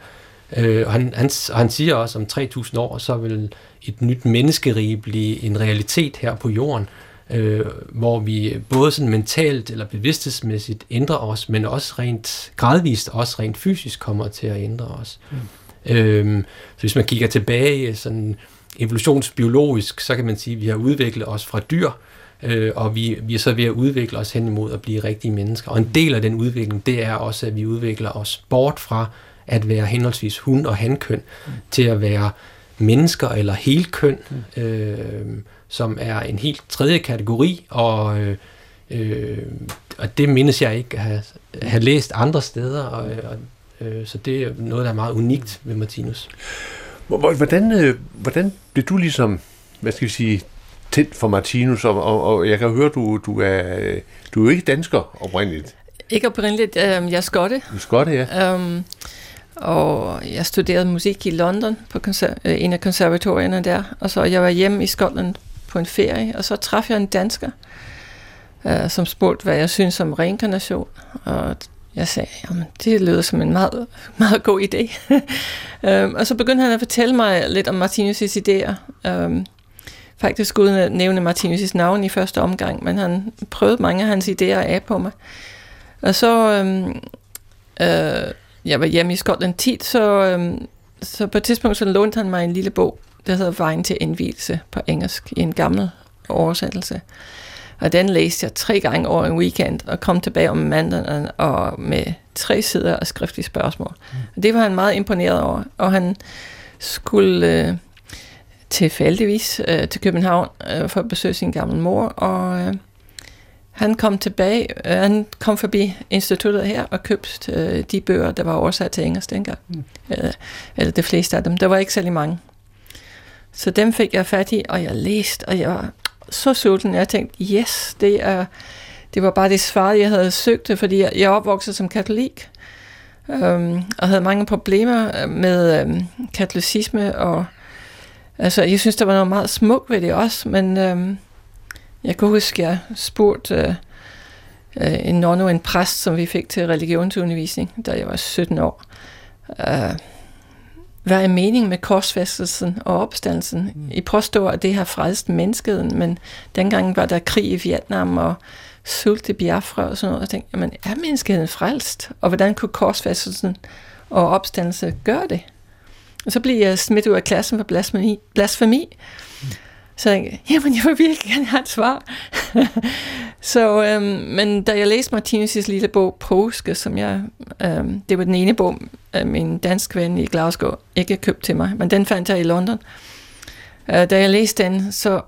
Øh, og han, han, og han siger også, om 3.000 år, så vil et nyt menneskerige blive en realitet her på jorden, øh, hvor vi både sådan mentalt eller bevidsthedsmæssigt ændrer os, men også rent gradvist, også rent fysisk kommer til at ændre os. Mm. Øh, så hvis man kigger tilbage sådan evolutionsbiologisk, så kan man sige, at vi har udviklet os fra dyr, øh, og vi, vi er så ved at udvikle os hen imod at blive rigtige mennesker. Og en del af den udvikling, det er også, at vi udvikler os bort fra at være henholdsvis hun- og hankøn, mm. til at være mennesker eller helkøn. Mm. Øh, som er en helt tredje kategori, og, øh, øh, og det mindes jeg ikke at have, have læst andre steder, og, og, øh, så det er noget, der er meget unikt ved Martinus. Hvordan, øh, hvordan blev du ligesom, hvad skal vi sige, tændt for Martinus, og, og, og jeg kan høre, du, du er du er ikke dansker oprindeligt. Ikke oprindeligt, øh, jeg er skotte. Du er skotte, ja. Um, og jeg studerede musik i London på konser- øh, en af konservatorierne der, og så jeg var hjemme i Skotland på en ferie, og så traf jeg en dansker, øh, som spurgte, hvad jeg synes om reinkarnation. Og jeg sagde, jamen det lyder som en meget, meget god idé. øhm, og så begyndte han at fortælle mig lidt om Martinus' idéer. Øhm, faktisk uden at nævne Martinus' navn i første omgang, men han prøvede mange af hans idéer af på mig. Og så, øhm, øh, jeg var hjemme i Skotland tit, så øhm, så på et tidspunkt så lånte han mig en lille bog, der hedder Vejen til indvielse på engelsk, i en gammel oversættelse. Og den læste jeg tre gange over en weekend, og kom tilbage om mandagen og med tre sider af skriftlige spørgsmål. Mm. Og det var han meget imponeret over. Og han skulle øh, tilfældigvis øh, til København øh, for at besøge sin gamle mor, og øh, han kom tilbage, øh, han kom forbi instituttet her og købte øh, de bøger, der var oversat til engelsk dengang. Mm. Eller, eller de fleste af dem. Der var ikke særlig mange. Så dem fik jeg fat i, og jeg læste, og jeg var så sulten. Jeg tænkte, yes, det, er, det var bare det svar, jeg havde søgt, fordi jeg, jeg opvoksede som katolik, øhm, og havde mange problemer øh, med øhm, katolicisme, og altså, jeg synes, der var noget meget smukt ved det også, men øhm, jeg kunne huske, jeg spurgte øh, en nonno, en præst, som vi fik til religionsundervisning, da jeg var 17 år, øh, hvad er meningen med korsfæstelsen og opstandelsen? Mm. I påstår, at det har frelst menneskeheden, men dengang var der krig i Vietnam og sult i Biafra og sådan noget. Og jeg tænkte, jamen er menneskeheden frelst? Og hvordan kunne korsfæstelsen og opstandelse gøre det? Og så blev jeg smidt ud af klassen for blasfemi. blasfemi. Mm. Så jeg jamen jeg vil virkelig gerne have et svar. så, øhm, men da jeg læste Martinus' lille bog, Påske, som jeg, øhm, det var den ene bog, øh, min dansk ven i Glasgow ikke købte til mig, men den fandt jeg i London. Øh, da jeg læste den, så,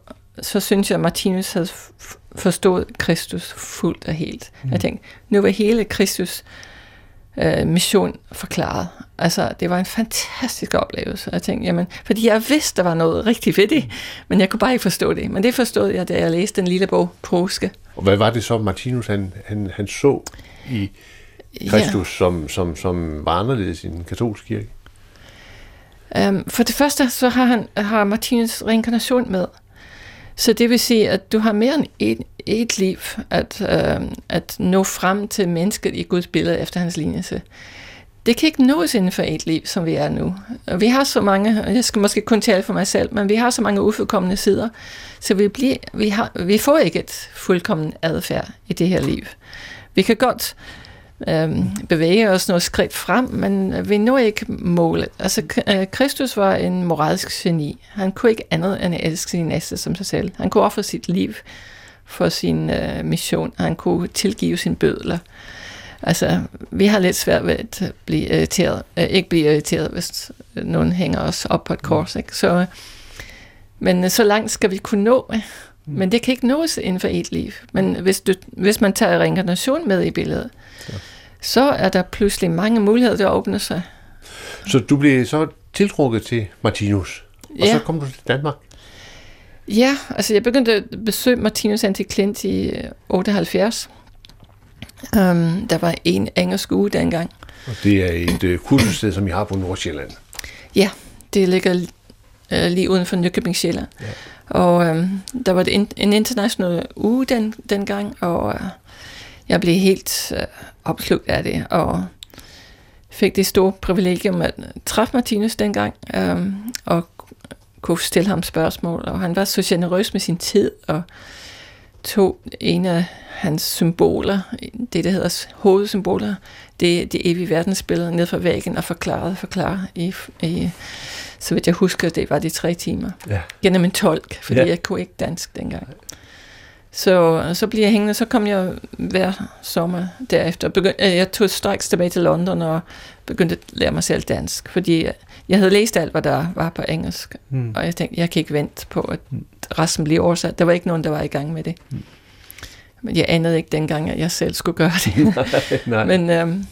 så synes jeg, at Martinus havde forstået Kristus fuldt og helt. Mm. Jeg tænkte, nu var hele Kristus øh, mission forklaret. Altså, det var en fantastisk oplevelse. Jeg tænkte, jamen, fordi jeg vidste, der var noget rigtig ved det, men jeg kunne bare ikke forstå det. Men det forstod jeg, da jeg læste den lille bog, Påske. Og hvad var det så, Martinus han, han, han så i Kristus, ja. som, som, som var anderledes i den katolske kirke? Um, for det første, så har, han, har Martinus reinkarnation med. Så det vil sige, at du har mere end et, et liv at, øh, at nå frem til mennesket i Guds billede efter hans lignelse. Det kan ikke nås inden for et liv, som vi er nu. Vi har så mange, jeg skal måske kun tale for mig selv, men vi har så mange ufuldkommende sider, så vi, bliver, vi, har, vi får ikke et fuldkommen adfærd i det her liv. Vi kan godt øh, bevæge os noget skridt frem, men vi når ikke målet. Altså, øh, Kristus var en moralsk geni. Han kunne ikke andet end at elske sin næste som sig selv. Han kunne ofre sit liv for sin øh, mission. Han kunne tilgive sin bødler. Altså, vi har lidt svært ved at blive irriteret. Øh, ikke blive irriteret, hvis nogen hænger os op på et kors. Ikke? Så, men øh, så langt skal vi kunne nå. Men det kan ikke nås inden for et liv. Men hvis, du, hvis man tager reinkarnation med i billedet, ja. så er der pludselig mange muligheder, der åbner sig. Så du blev så tiltrukket til Martinus, og ja. så kom du til Danmark? Ja, altså jeg begyndte at besøge Martinus Antiklint i 78. Um, øhm, der var en engelsk uge dengang. Og det er et uh, kursussted, som I har på Nordsjælland? Ja, det ligger uh, lige uden for Nykøbing Sjælland. Ja. Og um, der var en, en international uge den, dengang, og uh, jeg blev helt uh, opslugt af det, og fik det store privilegium at træffe Martinus dengang, um, og kunne stille ham spørgsmål, og han var så generøs med sin tid, og tog en af hans symboler, det der hedder hovedsymboler, det, det evige verdensbillede ned fra væggen og forklarede, forklarede i, i, så vidt jeg husker, det var de tre timer. Ja. Gennem en tolk, fordi ja. jeg kunne ikke dansk dengang. Så, så blev jeg hængende, så kom jeg hver sommer derefter. Begynd, øh, jeg tog straks tilbage til London og begyndte at lære mig selv dansk, fordi jeg havde læst alt, hvad der var på engelsk, mm. og jeg tænkte, jeg kan ikke vente på, at resten bliver oversat. Der var ikke nogen, der var i gang med det. Mm. Men jeg anede ikke dengang, at jeg selv skulle gøre det. nej, nej. Men øhm,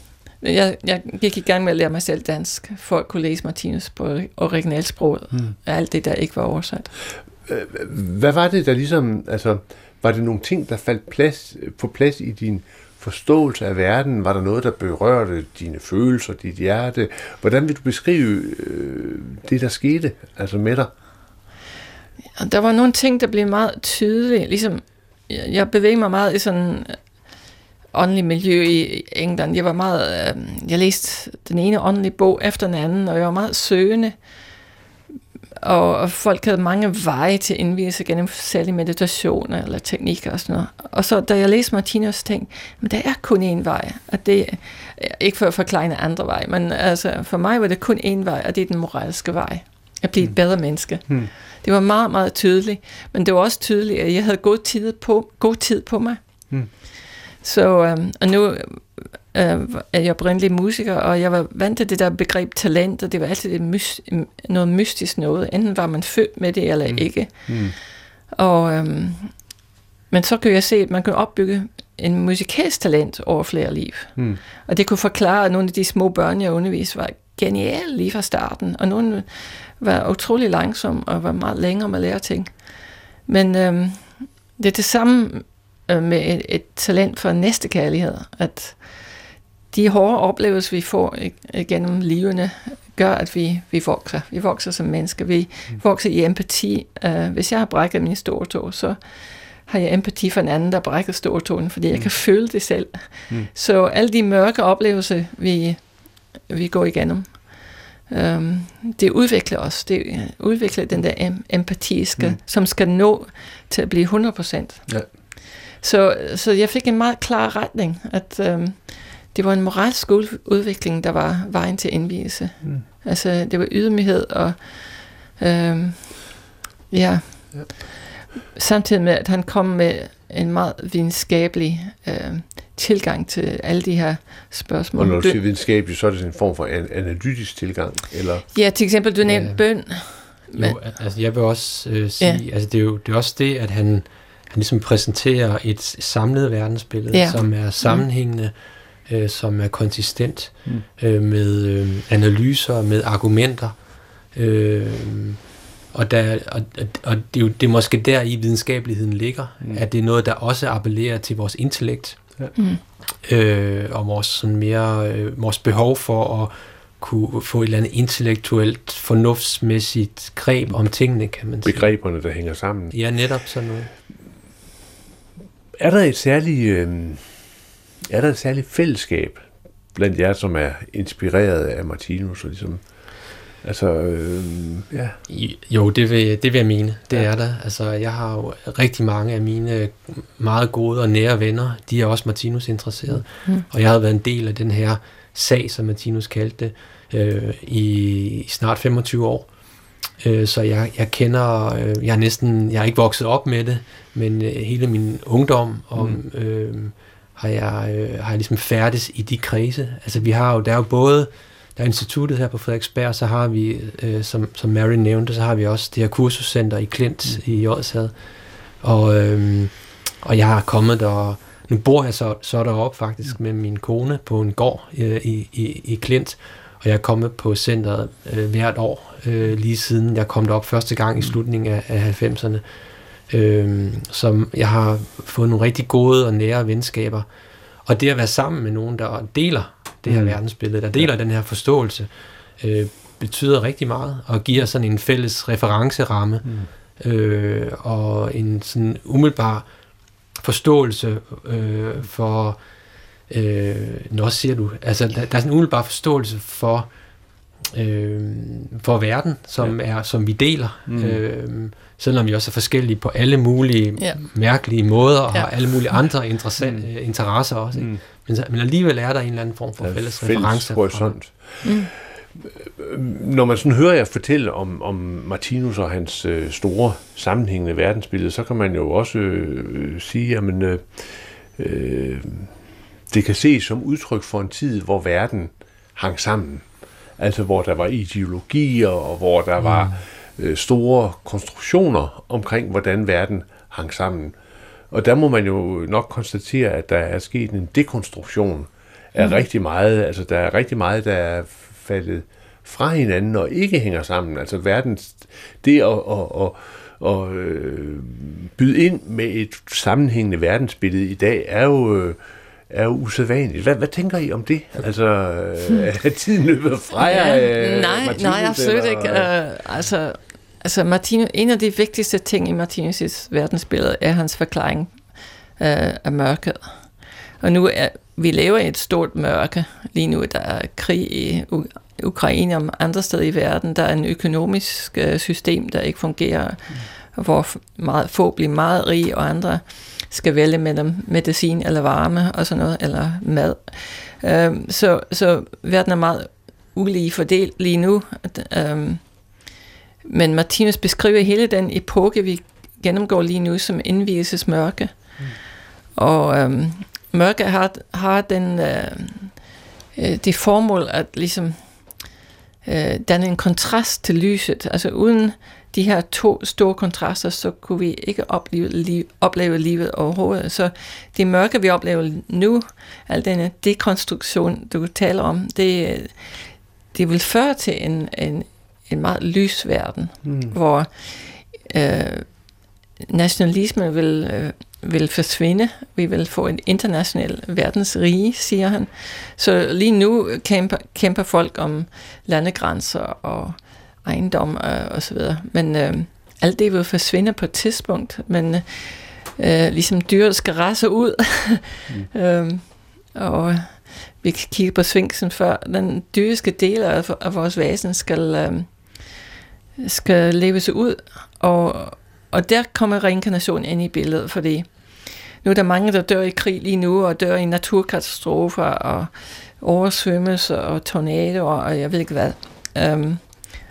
jeg, jeg gik i gang med at lære mig selv dansk, for at kunne læse Martinus på originalsproget. Mm. Alt det, der ikke var oversat. Øh, hvad var det, der ligesom... Altså, var det nogle ting, der faldt plads, på plads i din forståelse af verden? Var der noget, der berørte dine følelser, dit hjerte? Hvordan vil du beskrive øh, det, der skete altså med dig? Der var nogle ting, der blev meget tydelige. Ligesom, jeg bevægede mig meget i sådan øh, åndelig miljø i England. Jeg var meget, øh, jeg læste den ene åndelige bog efter den anden, og jeg var meget søgende og, og folk havde mange veje til indvise gennem særlige meditationer eller teknikker og sådan noget. Og så da jeg læste Martinus, tænkte men der er kun én vej, og det er ikke for at forklare andre vej, men altså, for mig var det kun én vej, og det er den moralske vej. At blive et bedre menneske. Hmm. Det var meget, meget tydeligt, men det var også tydeligt, at jeg havde god tid på, god tid på mig. Hmm. Så, øhm, og nu øh, er jeg oprindelig musiker, og jeg var vant til det der begreb talent, og det var altid et mys- noget mystisk noget. Enten var man født med det, eller mm. ikke. Mm. Og, øhm, men så kunne jeg se, at man kunne opbygge en musikalsk talent over flere liv. Mm. Og det kunne forklare, at nogle af de små børn, jeg underviste, var geniale lige fra starten, og nogle var utrolig langsomme og var meget længere med at lære ting. Men øhm, det er det samme øh, med et, et talent for næste kærlighed, at de hårde oplevelser, vi får gennem livene, gør, at vi, vi vokser. Vi vokser som mennesker. Vi mm. vokser i empati. Uh, hvis jeg har brækket min store tog, så har jeg empati for en anden, der brækker store tåen, fordi jeg mm. kan føle det selv. Mm. Så alle de mørke oplevelser, vi, vi går igennem, um, det udvikler os. Det udvikler den der em- empatiske, mm. som skal nå til at blive 100%. Ja. Så, så jeg fik en meget klar retning, at um, det var en moralsk udvikling, der var vejen til indvielse. Mm. Altså, det var ydmyghed og øhm, ja, ja, samtidig med, at han kom med en meget videnskabelig øh, tilgang til alle de her spørgsmål. Og når du siger videnskabelig, så er det en form for an- analytisk tilgang? Eller? Ja, til eksempel, du nævnte ja. bøn. Jo, altså jeg vil også øh, sige, ja. altså det er jo det er også det, at han, han ligesom præsenterer et samlet verdensbillede, ja. som er sammenhængende, mm øh, som er konsistent mm. øh, med øh, analyser, med argumenter. Øh, og, der, og, og det, er jo, det er måske der i videnskabeligheden ligger, mm. at det er noget, der også appellerer til vores intellekt, ja. mm. øh, og vores, sådan mere, øh, vores behov for at kunne få et eller andet intellektuelt, fornuftsmæssigt greb om tingene, kan man sige. Begreberne, der hænger sammen. Ja, netop sådan noget. Er der et særligt... Øh er der et særligt fællesskab blandt jer, som er inspireret af Martinus? Og ligesom, altså, øh, ja. Jo, det vil, det vil jeg mene. Det ja. er der. Altså, jeg har jo rigtig mange af mine meget gode og nære venner, de er også Martinus interesseret. Mm. Og jeg har været en del af den her sag, som Martinus kaldte det, øh, i snart 25 år. Øh, så jeg, jeg kender, øh, jeg er næsten, jeg er ikke vokset op med det, men øh, hele min ungdom og mm. øh, har jeg, øh, har jeg ligesom færdes i de kredse. Altså vi har jo, der er jo både, der er instituttet her på Frederiksberg, så har vi, øh, som, som Mary nævnte, så har vi også det her kursuscenter i Klint mm. i Odsad. Og, øh, og jeg har kommet der, nu bor jeg så, så deroppe faktisk mm. med min kone på en gård øh, i, i, i Klint, og jeg er kommet på centret øh, hvert år, øh, lige siden jeg kom derop første gang i slutningen af, af 90'erne øh, som jeg har fået nogle rigtig gode og nære venskaber. Og det at være sammen med nogen, der deler det her mm. verdensbillede, der deler ja. den her forståelse, øh, betyder rigtig meget, og giver sådan en fælles referenceramme, mm. øh, og en sådan umiddelbar forståelse øh, for, øh, nå siger du, altså der, der er sådan en umiddelbar forståelse for, øh, for verden, som, ja. er, som vi deler, mm. øh, selvom vi også er forskellige på alle mulige ja. mærkelige måder, og ja. har alle mulige andre interessant, mm. interesser også. Mm. Men, men alligevel er der en eller anden form for ja, fælles, fælles reference. horisont. Mm. Når man sådan hører jer fortælle om, om Martinus og hans øh, store sammenhængende verdensbillede, så kan man jo også øh, sige, at øh, øh, det kan ses som udtryk for en tid, hvor verden hang sammen. Altså hvor der var ideologier, og hvor der mm. var øh, store konstruktioner omkring, hvordan verden hang sammen. Og der må man jo nok konstatere, at der er sket en dekonstruktion af mm. rigtig meget. Altså der er rigtig meget, der er faldet fra hinanden og ikke hænger sammen. Altså verden, det at, at, at, at øh, byde ind med et sammenhængende verdensbillede i dag, er jo øh, er jo usædvanligt. Hvad, hvad tænker I om det? Altså, er tiden løbet fra jer? Ja, nej, Martinus, nej, absolut eller? ikke. Uh, altså, altså Martino, en af de vigtigste ting i Martinus' verdensbillede er hans forklaring uh, af mørket. Og nu er, vi lever i et stort mørke. Lige nu der er krig i Ukraine og andre steder i verden. Der er en økonomisk øh, system, der ikke fungerer, mm. hvor meget, få bliver meget rige, og andre skal vælge mellem medicin eller varme og sådan noget, eller mad. Øhm, så, så verden er meget ulige fordelt lige nu. Øhm, men Martinus beskriver hele den epoke, vi gennemgår lige nu, som indvielsesmørke. Mm. Og øhm, mørke har, har den, øh, øh, det formål at ligesom øh, danne en kontrast til lyset. Altså uden de her to store kontraster, så kunne vi ikke opleve, liv, opleve livet overhovedet. Så det mørke, vi oplever nu, al denne dekonstruktion, du taler om, det, det vil føre til en, en, en meget lys verden, mm. hvor øh, nationalismen vil, øh, vil forsvinde. Vi vil få en international verdensrige, siger han. Så lige nu kæmper, kæmper folk om landegrænser og ejendom og, og så videre. Men øh, alt det vil forsvinde på et tidspunkt, men øh, ligesom dyret skal rasse ud. mm. øhm, og vi kan kigge på svinksen før. Den dyriske del af, af vores væsen skal, øh, skal leves ud, og, og der kommer reinkarnation ind i billedet, fordi nu er der mange, der dør i krig lige nu, og dør i naturkatastrofer, og oversvømmelser, og tornadoer, og jeg ved ikke hvad. Um,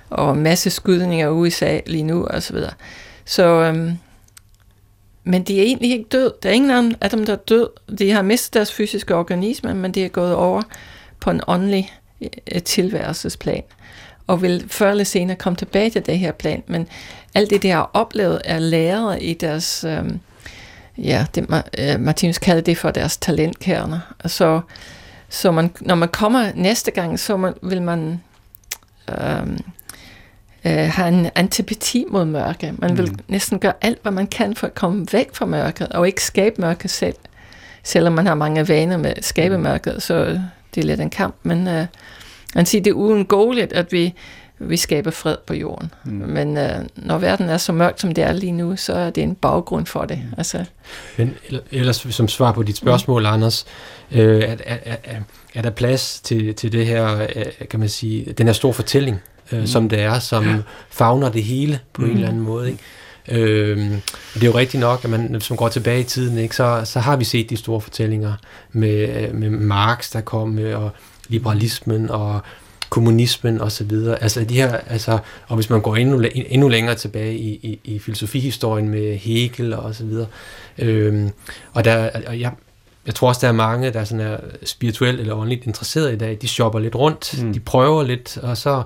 og masse skydninger i USA lige nu, og så videre. Så, øhm, men de er egentlig ikke død. Der er ingen af dem, der er død. De har mistet deres fysiske organisme, men de er gået over på en åndelig øh, tilværelsesplan og vil før eller senere komme tilbage til det her plan, men alt det, de har oplevet, er læret i deres, øh, ja, det, øh, Martinus kalder det for deres talentkerner. Så, så man, når man kommer næste gang, så man, vil man øh, øh, have en antipati mod mørke. Man vil mm. næsten gøre alt, hvad man kan for at komme væk fra mørket, og ikke skabe mørke selv. Selvom man har mange vaner med at skabe mørket, så det er lidt en kamp, men... Øh, man siger, det er uundgåeligt, at vi, vi skaber fred på jorden. Mm. Men øh, når verden er så mørk, som det er lige nu, så er det en baggrund for det. Mm. Altså. Men ellers som svar på dit spørgsmål, mm. Anders, øh, er, er, er, er der plads til, til det her, øh, kan man sige, den her store fortælling, øh, mm. som det er, som ja. fagner det hele på mm. en eller anden måde, ikke? Øh, det er jo rigtigt nok, at man, som går tilbage i tiden, ikke, så, så har vi set de store fortællinger med, med Marx, der kom med, og liberalismen og kommunismen og så videre. Altså de her, altså, og hvis man går endnu, endnu længere tilbage i, i, i filosofihistorien med Hegel og så videre. Øhm, og der, og jeg, jeg tror også, der er mange, der er sådan er spirituelt eller åndeligt interesseret i dag. De shopper lidt rundt, mm. de prøver lidt, og så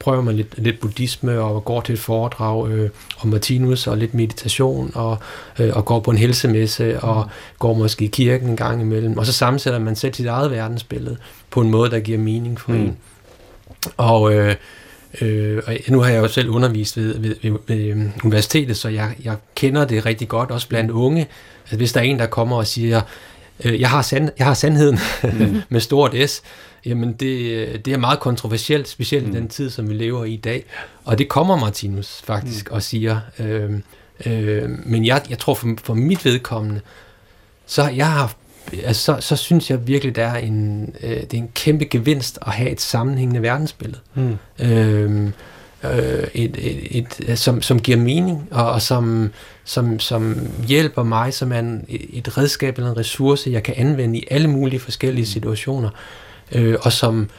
prøver man lidt, lidt buddhisme og går til et foredrag øh, om Martinus og lidt meditation og, øh, og går på en helsemesse og går måske i kirken en gang imellem. Og så sammensætter man selv sit eget verdensbillede på en måde, der giver mening for mm. en. Og, øh, øh, og nu har jeg jo selv undervist ved, ved, ved, ved øhm, universitetet, så jeg, jeg kender det rigtig godt, også blandt unge. Altså, hvis der er en, der kommer og siger, øh, jeg, har sand, jeg har sandheden mm. med stort S, jamen det, det er meget kontroversielt, specielt mm. i den tid, som vi lever i i dag. Og det kommer Martinus faktisk mm. og siger. Øh, øh, men jeg, jeg tror for, for mit vedkommende, så jeg har altså, så, så synes jeg virkelig, der er en, øh, det er en kæmpe gevinst at have et sammenhængende verdensbillede. Mm. Øhm, øh, et, et, et, som, som giver mening, og, og som, som, som hjælper mig, som er en, et redskab eller en ressource, jeg kan anvende i alle mulige forskellige situationer, øh, og som,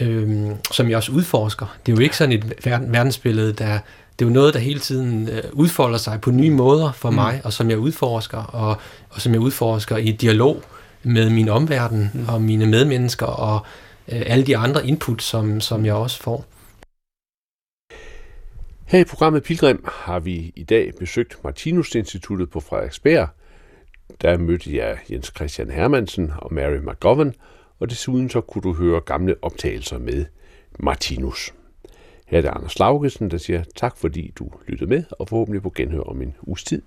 øh, som jeg også udforsker. Det er jo ikke sådan et verdensbillede, der det er jo noget, der hele tiden øh, udfolder sig på nye måder for mm. mig, og som jeg udforsker, og, og som jeg udforsker i dialog med min omverden mm. og mine medmennesker og øh, alle de andre input, som, som jeg også får. Her i programmet Pilgrim har vi i dag besøgt Martinus Instituttet på Frederiksberg. Der mødte jeg Jens Christian Hermansen og Mary McGovern, og desuden så kunne du høre gamle optagelser med Martinus. Her er det Anders Laugesen, der siger tak, fordi du lyttede med, og forhåbentlig på genhør om en uges tid.